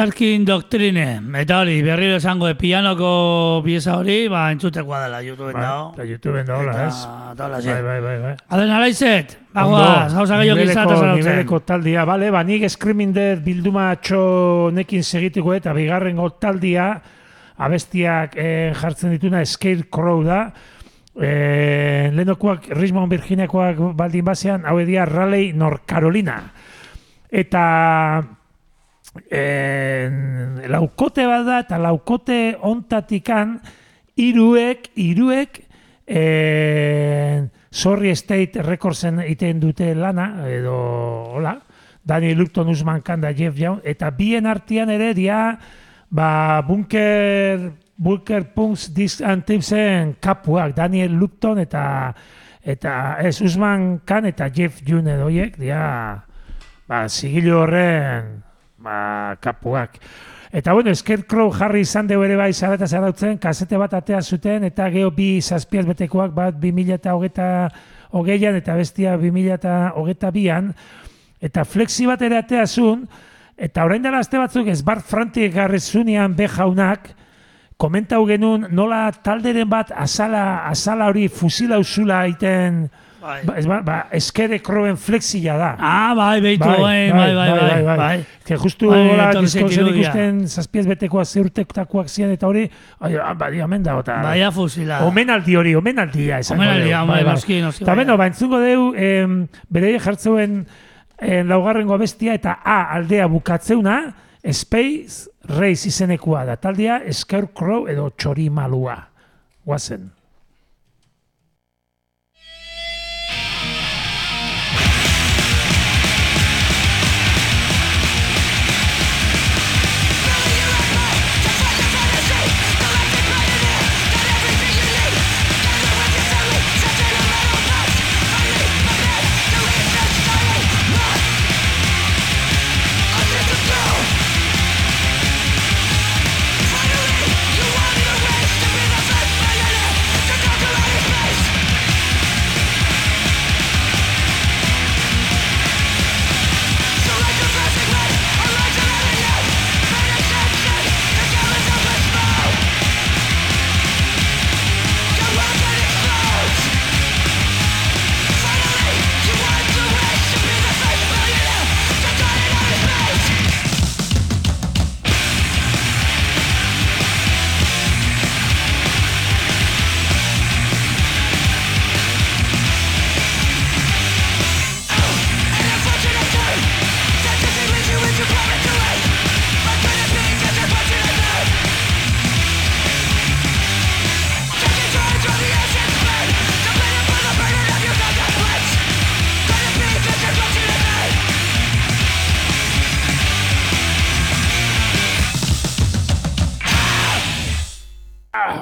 Tarkin Doctrine, eta hori, berriro esango de pianoko pieza hori, ba, entzutekoa dela, YouTubeen dago. Bai, eta YouTubeen dagoela, ez? Eta hola, Bai, bai, bai, bai. Aden alaizet, bagoaz, gauza gehiago gizata zarautzen. niveleko taldia, bale, ba, nik Screaming Dead bildumatxo nekin segituko eta bigarrengo taldia abestiak eh, jartzen dituna Scarecrow da. Eh, lehenokoak, Richmond Virginiakoak baldin basean, hau edia Raleigh, North Carolina. Eta eh, laukote bat da, eta laukote ontatikan iruek, iruek eh, Sorry State Recordsen iten dute lana, edo, hola, Daniel Lupton, Usman Khan da Jeff Young, eta bien artean ere dia, ba, bunker, bunker punks disc and tipsen kapuak, Daniel Lupton eta eta ez Usman Khan eta Jeff Young edo dia, ba, zigilu horren, ba, kapuak. Eta bueno, Scarecrow jarri izan dugu ere bai zara eta zarautzen, kasete bat atea zuten, eta geho bi zazpiaz betekoak bat 2000 eta hogeta hogeian, eta bestia 2000 eta hogeta bian, eta flexi bat ere atea zuen, eta orain dela aste batzuk ez Bart Frantik garri zunean be jaunak, komentau genuen nola talderen bat azala, azala hori fusila usula iten, Bai. ba, ez ba, ba, Scarecrowen flexia da. Ah, bai, beitu, bai, bai, bai, bai, bai. Que justu Bai, hola etorri zait diskonsen irudia. ikusten zazpiez betekoak zeurtetakoak zian eta hori, ah, badi, hemen dago, eta... Baia fusila. Omenaldi hori, omenaldia esango Omenaldia, deu, hombre, noski, noski, Eta bai. beno, ba, entzungo deu, em, bere jartzeuen em, laugarrengo bestia eta A aldea bukatzeuna, Space Race izenekua da. Taldea Scarecrow edo Txorimalua. Guazen.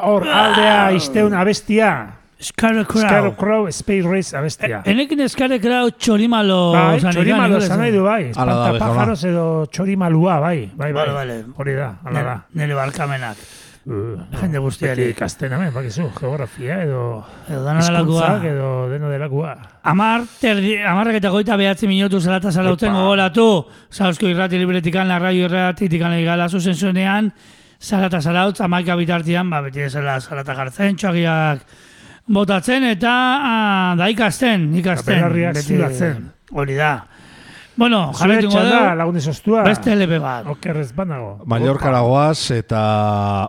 Hor, aldea izteun abestia. Scarecrow. Scarecrow Space Race abestia. Enekin Scarecrow txorimalo. Bai, zan txorimalo esan nahi du, bai. Hala da, Espantapájaros edo txorimalua, bai. Bai, bai. Vale, vale. Hori da, hala da. Nire barkamenak. Uh, Jende guztiari. Ikasten hemen, bakizu, geografia edo Edo dana delakoa. edo deno delakoa. Amar, terdi, amarrak eta goita behatzi minutu zelata zalauten gogoratu. Zauzko irrati libretikan, larraio irratitikan egala zuzen zuenean, zarata zarautz, amaika bitartian, ba, beti ezela zarata jartzen, txagiak botatzen, eta ah, da ikasten, ikasten. Belarriak beti- zulatzen. Hori da. Bueno, jarretuko txanda, dugu, lagun izostua. beste LP bat. Okerrez banago. Mallorca eta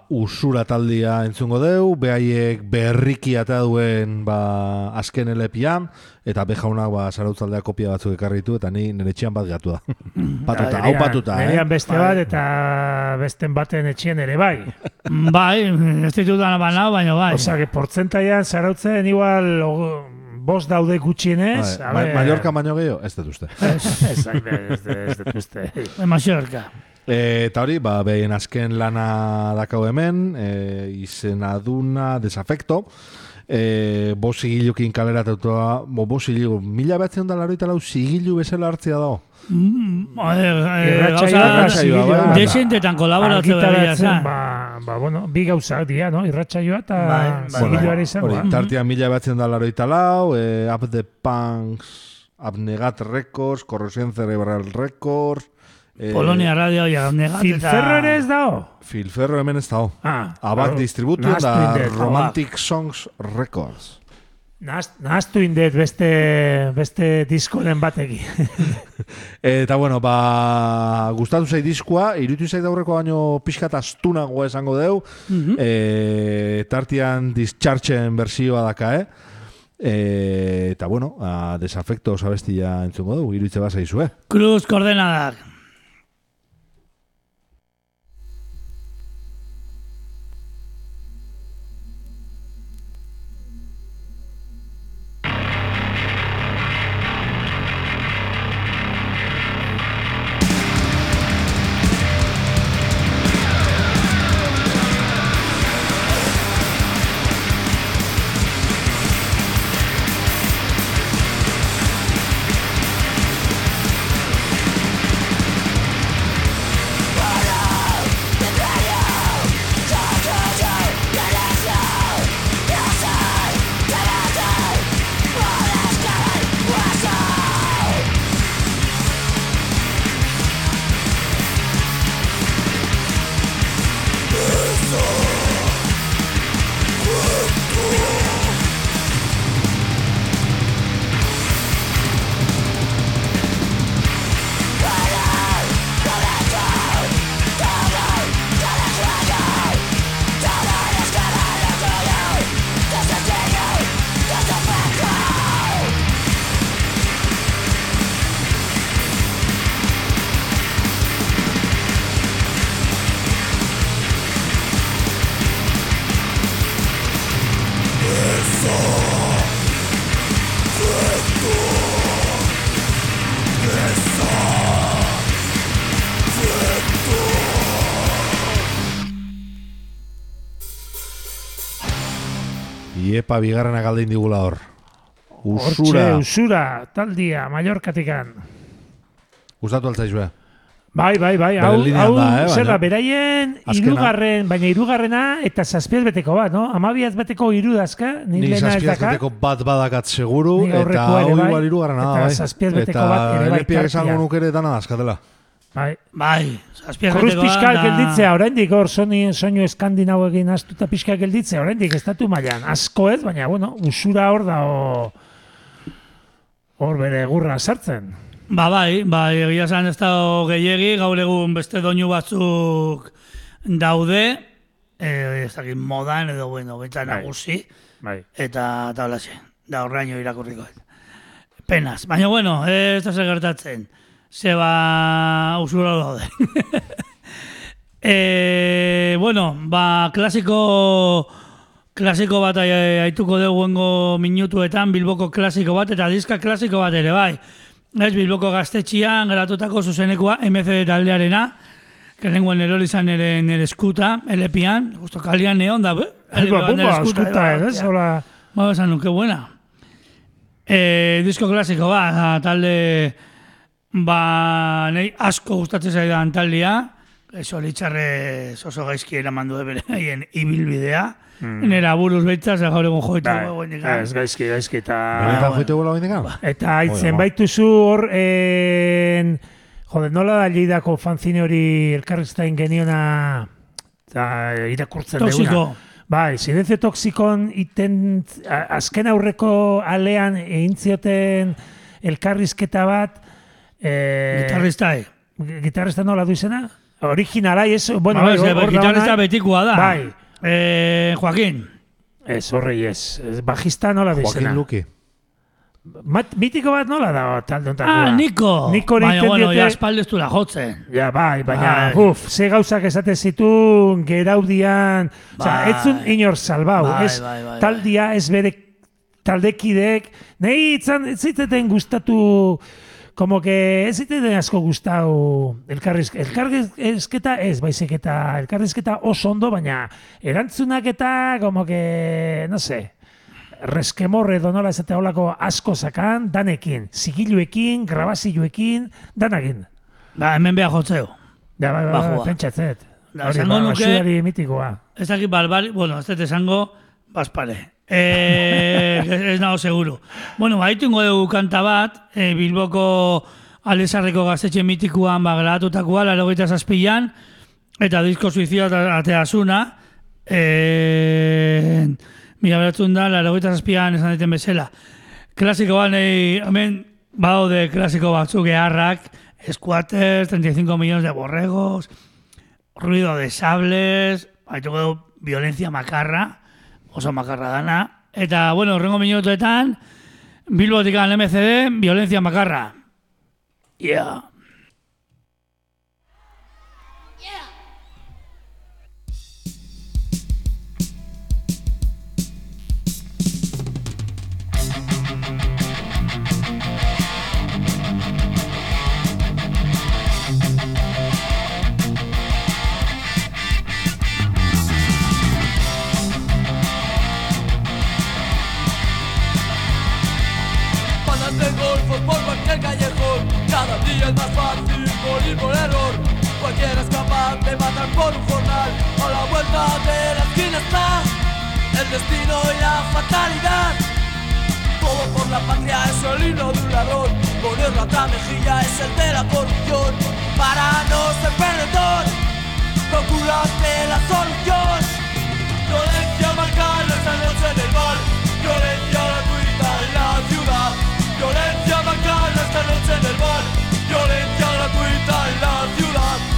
usura taldia entzungo deu, behaiek berriki ata duen ba, azken elepian, eta behaunak ba, zarautzaldea kopia batzuk ekarritu, eta ni nire etxean bat gatu da. patuta, hau patuta, eh? Beste bat eta besten baten etxien ere bai. Bai, ez ditudan banao, baina bai. Osea, que portzentaian zarautzen igual bost daude gutxienez. Bai, a Ma- ver. Mallorca baino gehiago, ez dut uste. Ez dut- ez dut uste. E, Mallorca. E, eta hori, ba, behin azken lana dakau hemen, e, izena duna desafekto, e, bo zigilukin kaleratautua, bo, bo zigilu, mila behatzen da laroita lau zigilu bezala hartzea dago. Mm, eh, eh, Irratsaioa, gauza, bai, desentetan kolaboratzea begia Argitaratzen, zan. ba, ba, bueno, bi gauzak dira, no? Irratsaioa eta Bai, bai, zigiluari hori, izango. tartean mila behatzen da laroita lau, e, Up the Punks, Abnegat Records, Corrosión Cerebral Records, e, Polonia Radio ja negat Filferro ere ez dao? Filferro hemen ez dago. Ah, Abak Nahastu da. Romantic Songs Records. Nahaztu indet beste, beste diskoren batekin. Eta bueno, ba, gustatu zait diskoa, irutu zait aurreko baino pixkat astunagoa esango deu, Mhm. e, tartian dischargen bersioa daka, eh? E, eta bueno, a, desafekto sabestia entzungo dugu, irutze bat zaizue. Cruz koordenadak. Iepa bigarrena galdein digula hor. Hortxe, Usura. usura, taldia, Mallorcatikan. Gustatu altzaizue. Bai, bai, bai, hau, hau da, eh, zer da, beraien Azkena. irugarren, baina irugarrena eta zazpiaz beteko bat, no? Amabiaz beteko iru dazka, nik Ni lehena ez zazpiaz daka. beteko bat badakat seguru, Nik eta hau bai, igual irugarrena da, eta bai. zazpiaz beteko Eta bat ere bai LP-ak esango tartia. nuke ere dana dazkatela. Bai. Bai, betekoa pixka da- gelditzea, oraindik hor soni, soinu eskandinau egin astuta pixka gelditzea, oraindik estatu mailan asko ez, baina bueno, usura hor da hor bere gurra sartzen. Ba, bai, bai, egia esan ez dago gehiegi, gaur egun beste doinu batzuk daude, eh, ez dakit modan edo, bueno, benta Bai. nagusi, Bai. eta holaxe, da horraino irakurriko. Penaz, baina bueno, ez da gertatzen, zeba usura daude. e, bueno, ba, klasiko klasiko bat ai- aituko dugu minutuetan, Bilboko klasiko bat, eta diska klasiko bat ere, bai. Ez Bilboko gaztetxian geratutako zuzenekoa MC taldearena, que lenguan erori izan nere, nere eskuta, elepian, justo kalian neon da? Elba, bumba, eskuta, ez? Hola, Ba, esan nuke buena. E, disko klasiko ba, talde ba, nei asko gustatzen zaidan taldea, eso litxarre oso gaizki eraman du bere haien ibilbidea, nera buruz behitzaz, gaur egun joitu bai, gogoenik. ez gaizki, gaizki, eta... Benetan joite bola bendekan? Eta haitzen baituzu hor, en, jode, nola da Lleidako fanzine hori elkarriztain geniona eta irakurtzen Toxiko. deuna. Bai, silencio toxikon iten, a- azken aurreko alean egin zioten elkarrizketa bat, Eh, Gitarrista, eh. Gitarrista nola du izena? Originala, ez, bueno, Ba, bai, hor gitarrista betikoa da. Bai. Eh, Joaquín. Ez, horrei ez. Bajista nola du izena? Joaquin Luki. Mat, mitiko bat nola da talde ontakoa? Ah, Niko. Niko Baina, egiten bueno, diote- ja espaldeztura jotzen. Ja, bai, baina, Bai. uf, ze gauzak esate zituen geraudian, Bai. ez zun inor salbau, Bai, ez bai, bai, taldia, ez bere taldekidek, nahi itzan, ez ziteten gustatu, como que ez ziteten asko gustau elkarrizk, elkarrizketa ez, baizik eta elkarrizketa oso ondo, baina erantzunak eta, como que, no sé, reskemorre edo nola esate holako asko sakan, danekin, zigiluekin, grabazioekin, danakin. Ba, hemen beha jotzeo. Ja, bai, bai, Bajua. pentsatzet. Da, Hori, ba, nuke- mitikoa. Ez dakit balbari, bueno, ez dut esango, baspare. Eh, ez, nago seguro. Bueno, baitu ingo dugu kanta bat, eh, Bilboko Alesarreko gaztetxe mitikuan ba, grabatutakoa, laro zazpilan, eta disko suizida ateazuna, eh, mila beratzen da, laro zazpilan esan diten bezala. Klasiko bat, nahi, hemen, baude klasiko batzuk eharrak, Squatters, 35 millones de borregos, ruido de sables, baituko du violencia makarra, oso makarra dana. Eta, bueno, horrengo minutuetan, Bilbotik an MCD, violencia makarra. Yeah. Día es más fácil morir por error. Cualquiera es capaz de matar por un jornal. A la vuelta de la esquina está El destino y la fatalidad. Todo por la patria es el himno de un ladrón. Poner la mejilla es el de la corrupción Para no ser perdedor Procurate la solución. Violencia marcar esta noche en el bar. Violencia gratuita en la ciudad. Violencia marcar esta noche en el bar Violencia gratuita en la ciudad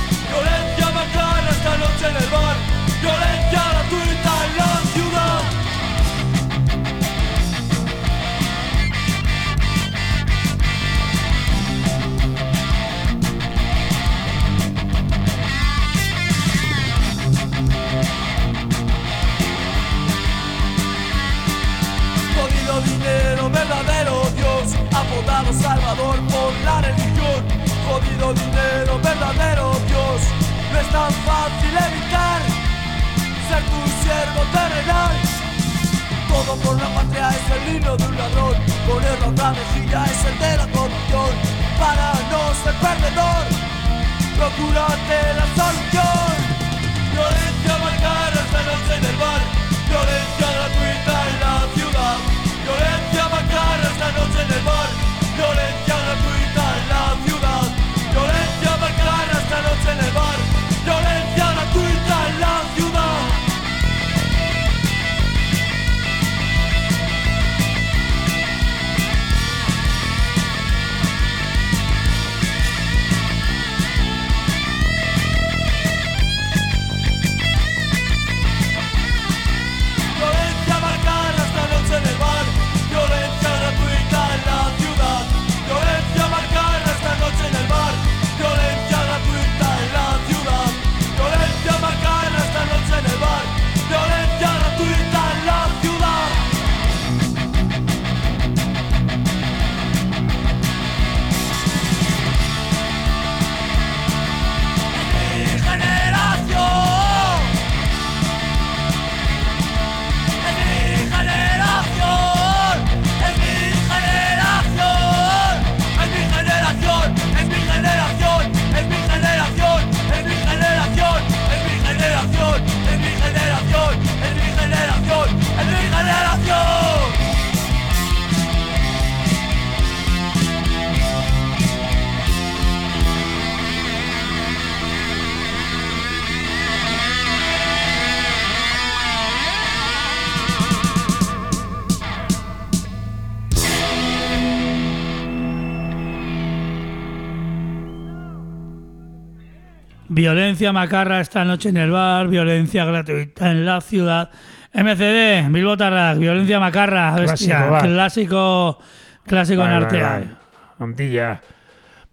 Violencia macarra esta noche en el bar, violencia gratuita en la ciudad. MCD, Bilbotarrak, violencia macarra, bestia, bat. clásico, clásico en Bai, artean. bai.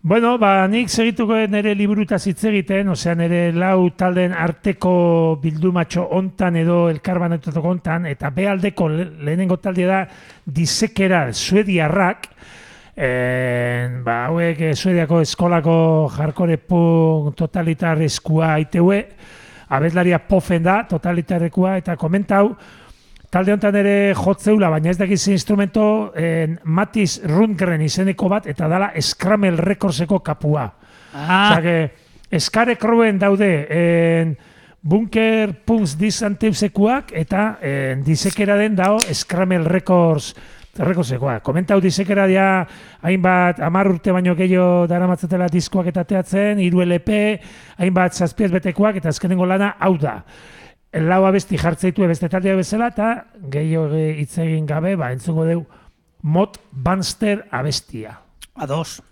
Bueno, ba, nik segituko nire liburutaz hitz egiten, osea nire lau talden arteko bildumatxo ontan edo elkarbanetotoko ontan, eta bealdeko le- lehenengo talde da disekera suediarrak, en, ba, hauek eh, suediako eskolako jarkore punk totalitarrezkua iteue, abeslaria pofen da, totalitarrekua, eta komentau, Talde honetan ere jotzeula, baina ez dakiz instrumento en, Matis Rundgren izeneko bat, eta dala Scramble Recordseko kapua. Ah, que eskare kruen daude en, Bunker Punks Disanteusekoak eta en, disekera den dao Scramble Records Recordsekoa. Komentau disekera dia hainbat amar urte baino gehiago daramatzatela diskoak eta teatzen, hiru LP, hainbat zazpiez betekoak eta azkenengo lana hau da. Lau abesti jartzeitu beste taldea bezala eta gehiago hitz egin gabe, ba, entzungo deu Mot Banster abestia. a dos.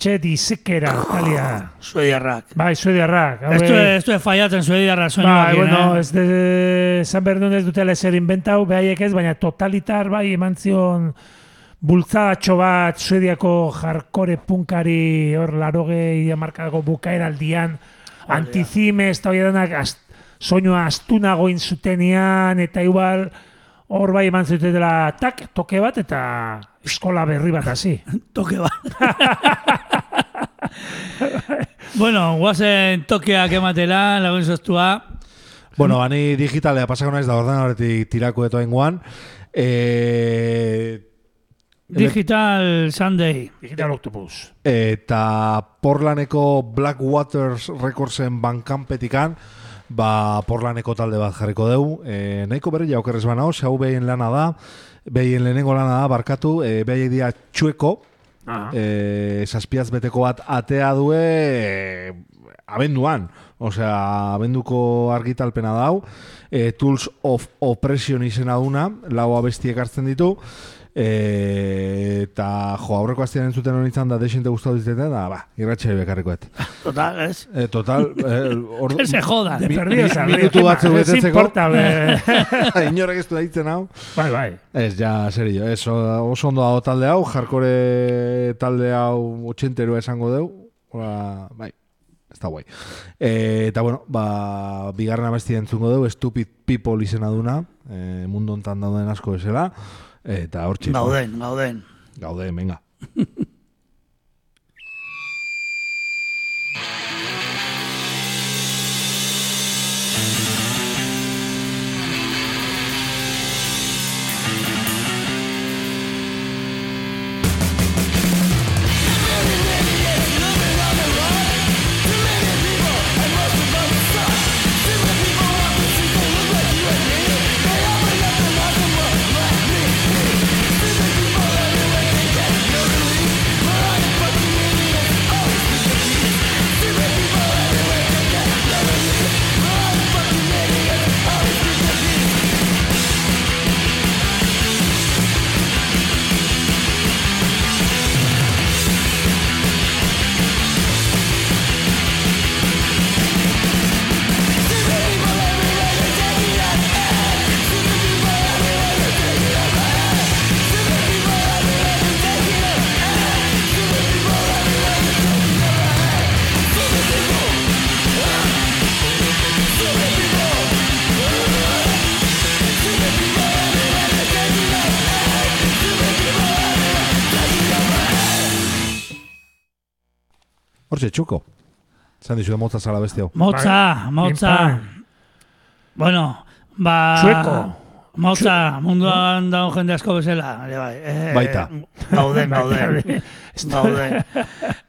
Hortxe disekera, talia. Suediarrak. Bai, suediarrak. hauek- Esto es, esto es fallatzen suediarra soinu Bai, bueno, eh? ez de, San Bernun ez dutela ezer inventau, behaiek ez, baina totalitar bai eman zion bultzadatxo bat suediako jarkore punkari hor larogei amarkadako bukaeraldian antizime ez da hori denak soinua astunago zutenian eta igual hor bai eman zutela tak, toke bat eta eskola berri bat hasi. Toke bat. bueno, guazen tokeak ematela, lagun sostua. Bueno, bani digitalea pasako naiz da ordenadorretik tirako eto inguan. E, Digital Sunday. Digital Octopus. eta Portlandeko Black Waters Recordsen bankanpetikan ba Portlandeko talde bat jarriko dugu. E, nahiko berri jaukerrez banao, hau behien lana da, behien lehenengo lana da, barkatu, e, behien dia txueko, Aha. e, saspiaz beteko bat atea due e, abenduan. Osea, abenduko argitalpena dau. E, Tools of Oppression izena duna, lau abestiek hartzen ditu. E, eta jo, aurreko astean entzuten hori izan da desente gustatu ditete, da, ba, irratxai bekarrikoet. Total, ez? E, total, e, or, Que se jodan. De perdido mi- saber, minutu batzuk ez betetzeko. Inorek ez du daitzen hau. bai, bai. Ez, ja, serio, ez, o- oso ondo dago talde hau, jarkore talde hau otxenterua esango deu, Ola, bai, ez da guai. E, eta bueno, ba, bigarren abesti entzungo deu, Stupid People izena duna, e, mundu hontan dauden asko esela, eta hor txiko. Gauden, gauden. Gaude, venga. Hortxe, txuko. Zan dizu, motza zala besti hau. Motza, Bai, motza. Bueno, ba... Sueko. Motza, munduan dago jende asko bezala. bai. Eh, Baita. Gaude, gaude. gaude.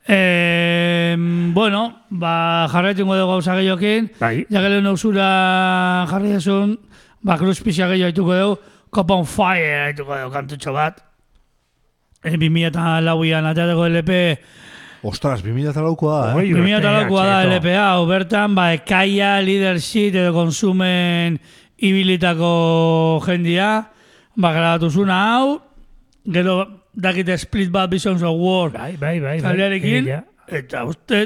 eh, bueno, ba, jarretingo dugu gauza gehiokin. Bai. Jagelen ausura jarri desun, ba, Cruz Pixia gehiago haituko dugu, Cop on Fire haituko dugu kantutxo bat. E, 2008an atateko LP, Ostras, 2000 talaukoa da, eh? Oi, 2008koa da txeto. LP hau, bertan, ba, ekaia, leadership edo konsumen ibilitako jendia, ba, grabatu zuna hau, gero dakite Split Bad Visions of War, Bai, bai, bai. bai. taldearekin, Egia. eta uste,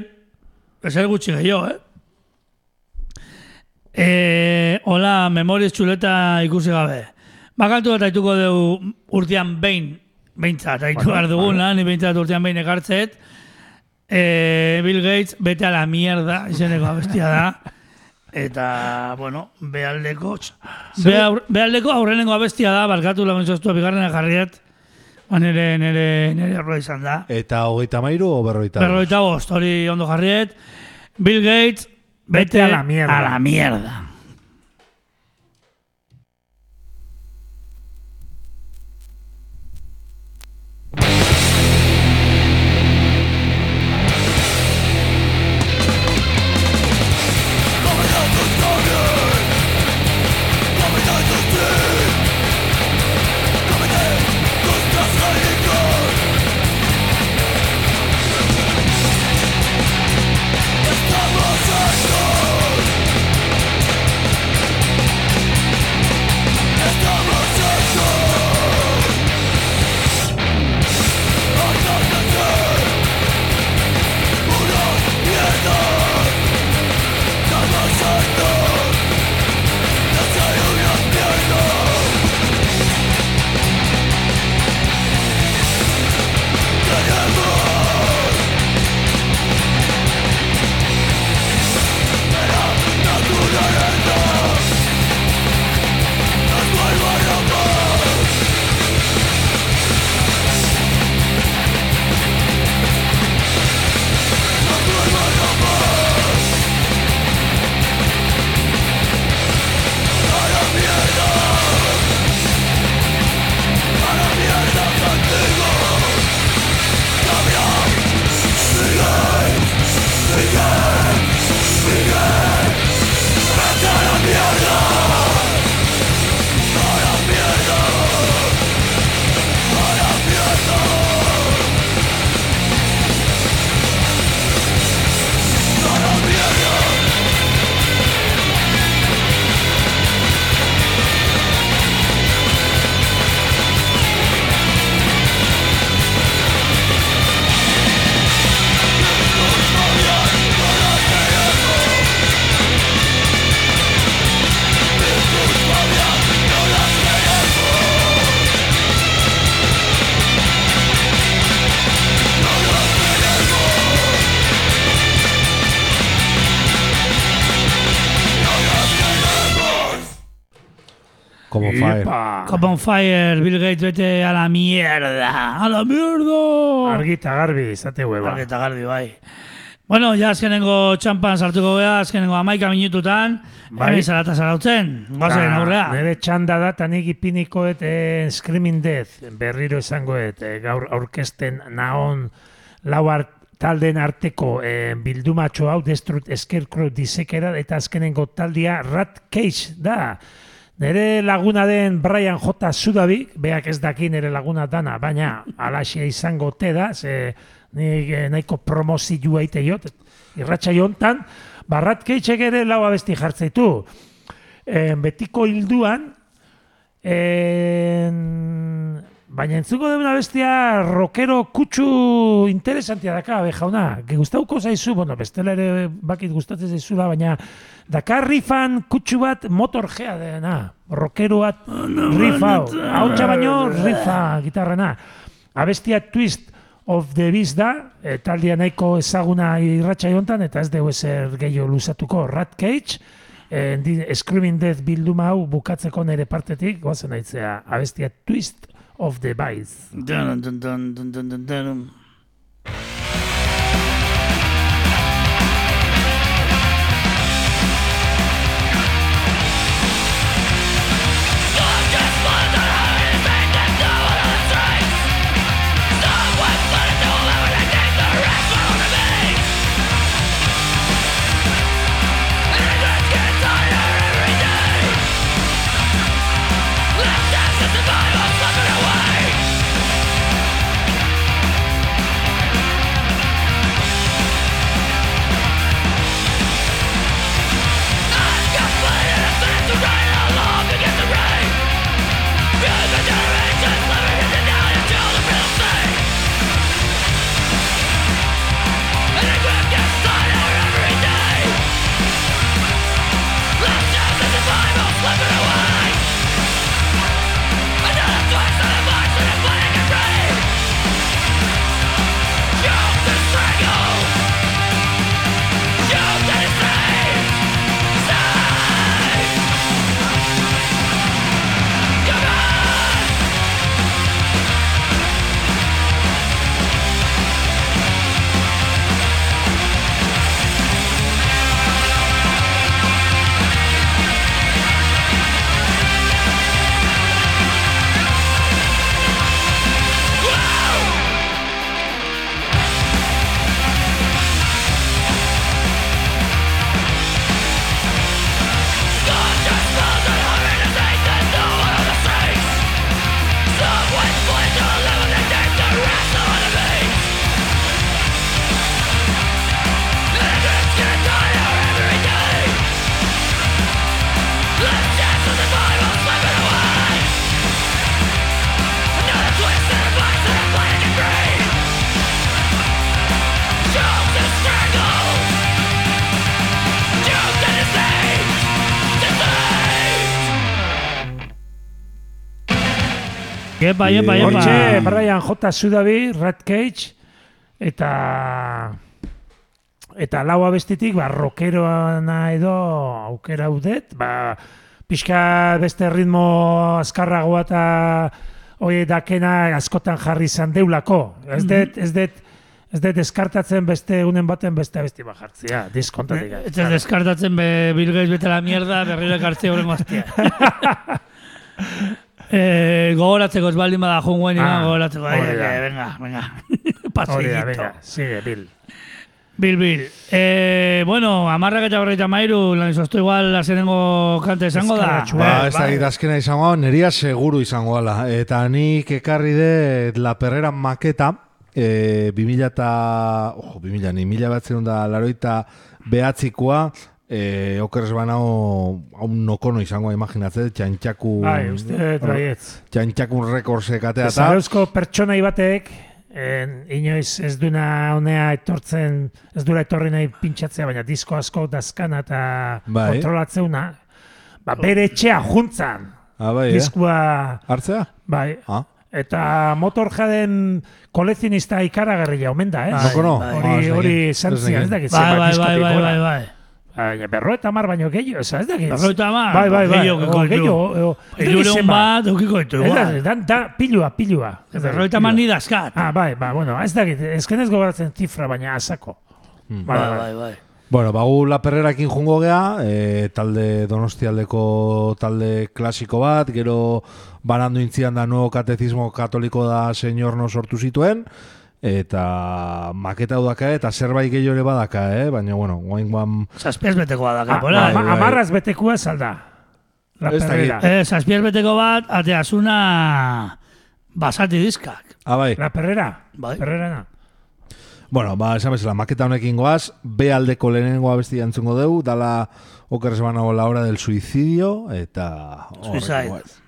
ezer gutxi gehiago, eh? E, hola, memoriz txuleta ikusi gabe. Bakantu bat haituko dugu urtean behin, behintzat, Bueno, behar duguna, ni behintzat urtean behin ekartzet. E, Bill Gates, bete a la mierda, izeneko abestia da. Eta, bueno, behaldeko, beha- behaldeko aurrenengo abestia da, barkatu lamentzostu bigarrena jarriet, ba nere, nere, nere erroa izan da. Eta hogeita mairu o berroita? Berroita bost, hori ondo jarriet. Bill Gates, bete, a la mierda. A la mierda. Cop on Fire, Bill Gates, bete a la mierda. A la mierda. Argita garbi, izate hueva. Argi eta garbi, bai. Bueno, ja azkenengo txampan sartuko gea, azkenengo amaika minututan, Bai. bai. zarata zarautzen, guazen Ta, aurrea. Nere txanda da, eta nik ipinikoet eh, Screaming Death, berriro esangoet, eh, gaur aurkesten naon lauar talden arteko eh, bildumatxo hau, Destruct Scarecrow disekera, eta azkenengo taldia Rat Cage da. Nere laguna den Brian J. Sudabi, beak ez daki nere laguna dana, baina alaxia izango te da, ze nik eh, nahiko promozioa ite jot, irratxa jontan, barrat keitxek ere lau abesti jartzeitu. E, betiko hilduan, en, baina entzuko dena bestia rockero kutsu interesantia daka, be jauna, ge gustauko zaizu, bueno, bestela ere bakit gustatzen zaizula, baina Dakar rifan kutsu bat motor gea dena, rockero bat riff hau, hau baino rifa gitarrena. Abestia Twist of the Beast da, e, taldia nahiko ezaguna irratxa jontan, eta ez dugu ezer gehiago luzatuko. Rat Cage, e, Screaming Death bilduma hau bukatzeko nire partetik, goazen aitzea, abestia Twist of the Beast. Dun, dun, dun, dun, dun, dun, dun. Epa, epa, epa. Hortxe, Brian J. Sudabi, Red Cage, eta eta lau abestitik, ba, rockeroana edo aukera udet, ba, pixka beste ritmo azkarragoa eta hoi dakena askotan jarri izan deulako. Ez dut, ez dut, ez dut deskartatzen beste unen baten beste abesti bat jartzia, diskontatik. Ez ez deskartatzen be, Bill Gates bete la mierda, berriro ekartze horren gaztia. eh, gogoratzeko ez baldin bada junguen, Ah, gogoratzeko. Ai, hori da. eh, venga, venga. Hori da, Pasillito. venga, sigue, Bill. Bil, bil. Eh, bueno, amarrak eta berreita mairu, lan izoztu igual azenengo kante esango da. Ba, Eh, ez da bai. azkena izango, neria seguru izango gala. Eta nik ekarri de La Perrera maketa, e, 2000 eta, ojo, 2000, ni mila batzen da laroita behatzikoa, e, okeres banao, hau nokono izango imaginatze, txantxaku, Bai, uste, traietz. txantxakun rekordsek atea eta, Zarauzko pertsonai batek, en, inoiz ez duna honea etortzen, ez dura etorri nahi pintxatzea, baina disko asko dazkana eta Bai. kontrolatzeuna, ba, bere etxea juntzan, ah, bai, eh? diskua, hartzea? bai, Ah, eta motor jaden kolezionista ikaragarria omen da, eh? Bai, nokono? bai. Ah, ez Hori, hori nekien, izan ez zian, ez nekien. dakit Bai, zenbat bai, bai, diskotik bai, gora. bai, bai. Baina berro eta mar baino gehiago, ez ez dakit. Berrogeita hamar, Bai, bai, bai. gehiago, o, kontu. gehiago, o, ez dakit Hirureun zenbat. bat, eukiko ditu, da, igual. da, da, pilua, pilua. Ez da, Berrogeita pilua. hamar ni daskat. Ah, bai, ba, bueno, ez dakit, ezken ez gogoratzen zifra, baina asako. Hmm. Bai, Bai, bai, bai, bai. Bueno, bagu La Perrerakin jungo gea, e, talde donostialdeko talde klasiko bat, gero banandu intzian da nuevo katezismo katoliko da senyorno sortu zituen, eta maketa daka, eta zerbait gehiago ere badaka, eh? baina, bueno, guain guan... Zazpiaz beteko bat Ah, daka, pola. ama- bai. amarraz betekua salda. La Ez perrera. Eh, zazpiaz beteko bat, ateazuna basati diskak. Ah, bai. La perrera. Bai. Perrerana. Bueno, ba, esan bezala, maketa honekin goaz, B aldeko lehenengo abesti antzungo deu, dala okeres banago la hora del suicidio, eta... horrekin Suicide.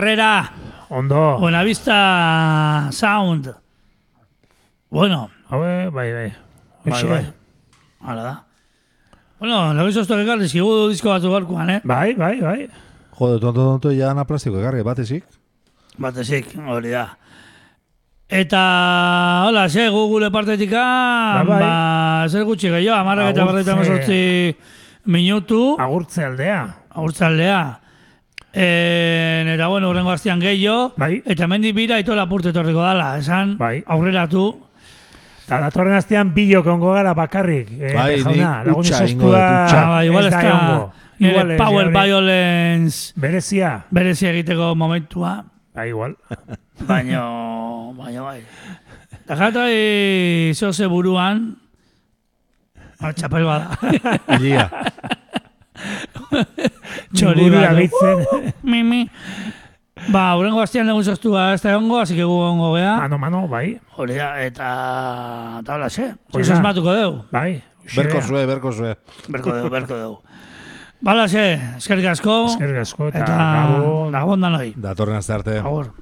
Perrera. Ondo. Buenavista Sound. Bueno, Haue, bai, bai. bai, Hoxe. bai. Hala da. Bueno, lego izoztuak ekarri zigudu disko batzu garkuan, eh? Bai, bai, bai. Jode, tonto, tonto, ja na plastiko ekarri, batezik. Batezik, hori da. Eta, hola, ze, gu gure partetik, Ba, bai. ba, zer gutxi gehiago, amarrak eta Agurtze. berreita mazortzi minutu, Agurtze aldea. Aurtzaldea. E, eta, bueno, urrengo astean gehiago, Bai. eta mendi bira ito lapurte etorriko dala, esan, Bai. aurreratu, Eta datorren astean bilok ongo gara bakarrik. Eh, Bai, jauna, ni lagun utxa izoztua egingo dut, utxa. ah, ba, igual ez da da, nire Igual ez, power hori- violence Berezia. berezi egiteko momentua, Ba, igual. baino, baino, bai. Eta jatai zoze buruan, ah, txapel bada. Ilia. Txori bat, gehitzen. Mimi. Ba, urrengo astean legun zoztua ez da egongo, así que gu ongo gea. Mano, mano, bai. Hori da, eta... Eta hola, ze. Hori Zez da. asmatuko deu. Bai. Berko zue, berko zue. Berko deu, berko deu. Bala, ze, eskerrik asko. Eskerrik asko eta Eta gabon. gabon danoi. Datorren azte arte. Agur.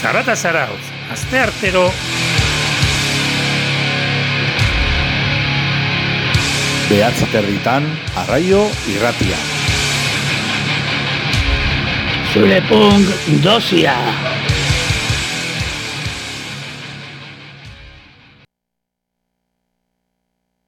Zarata zarauz. Aste artero. Behatzi territan, arraio irratia. Zure punk dosia.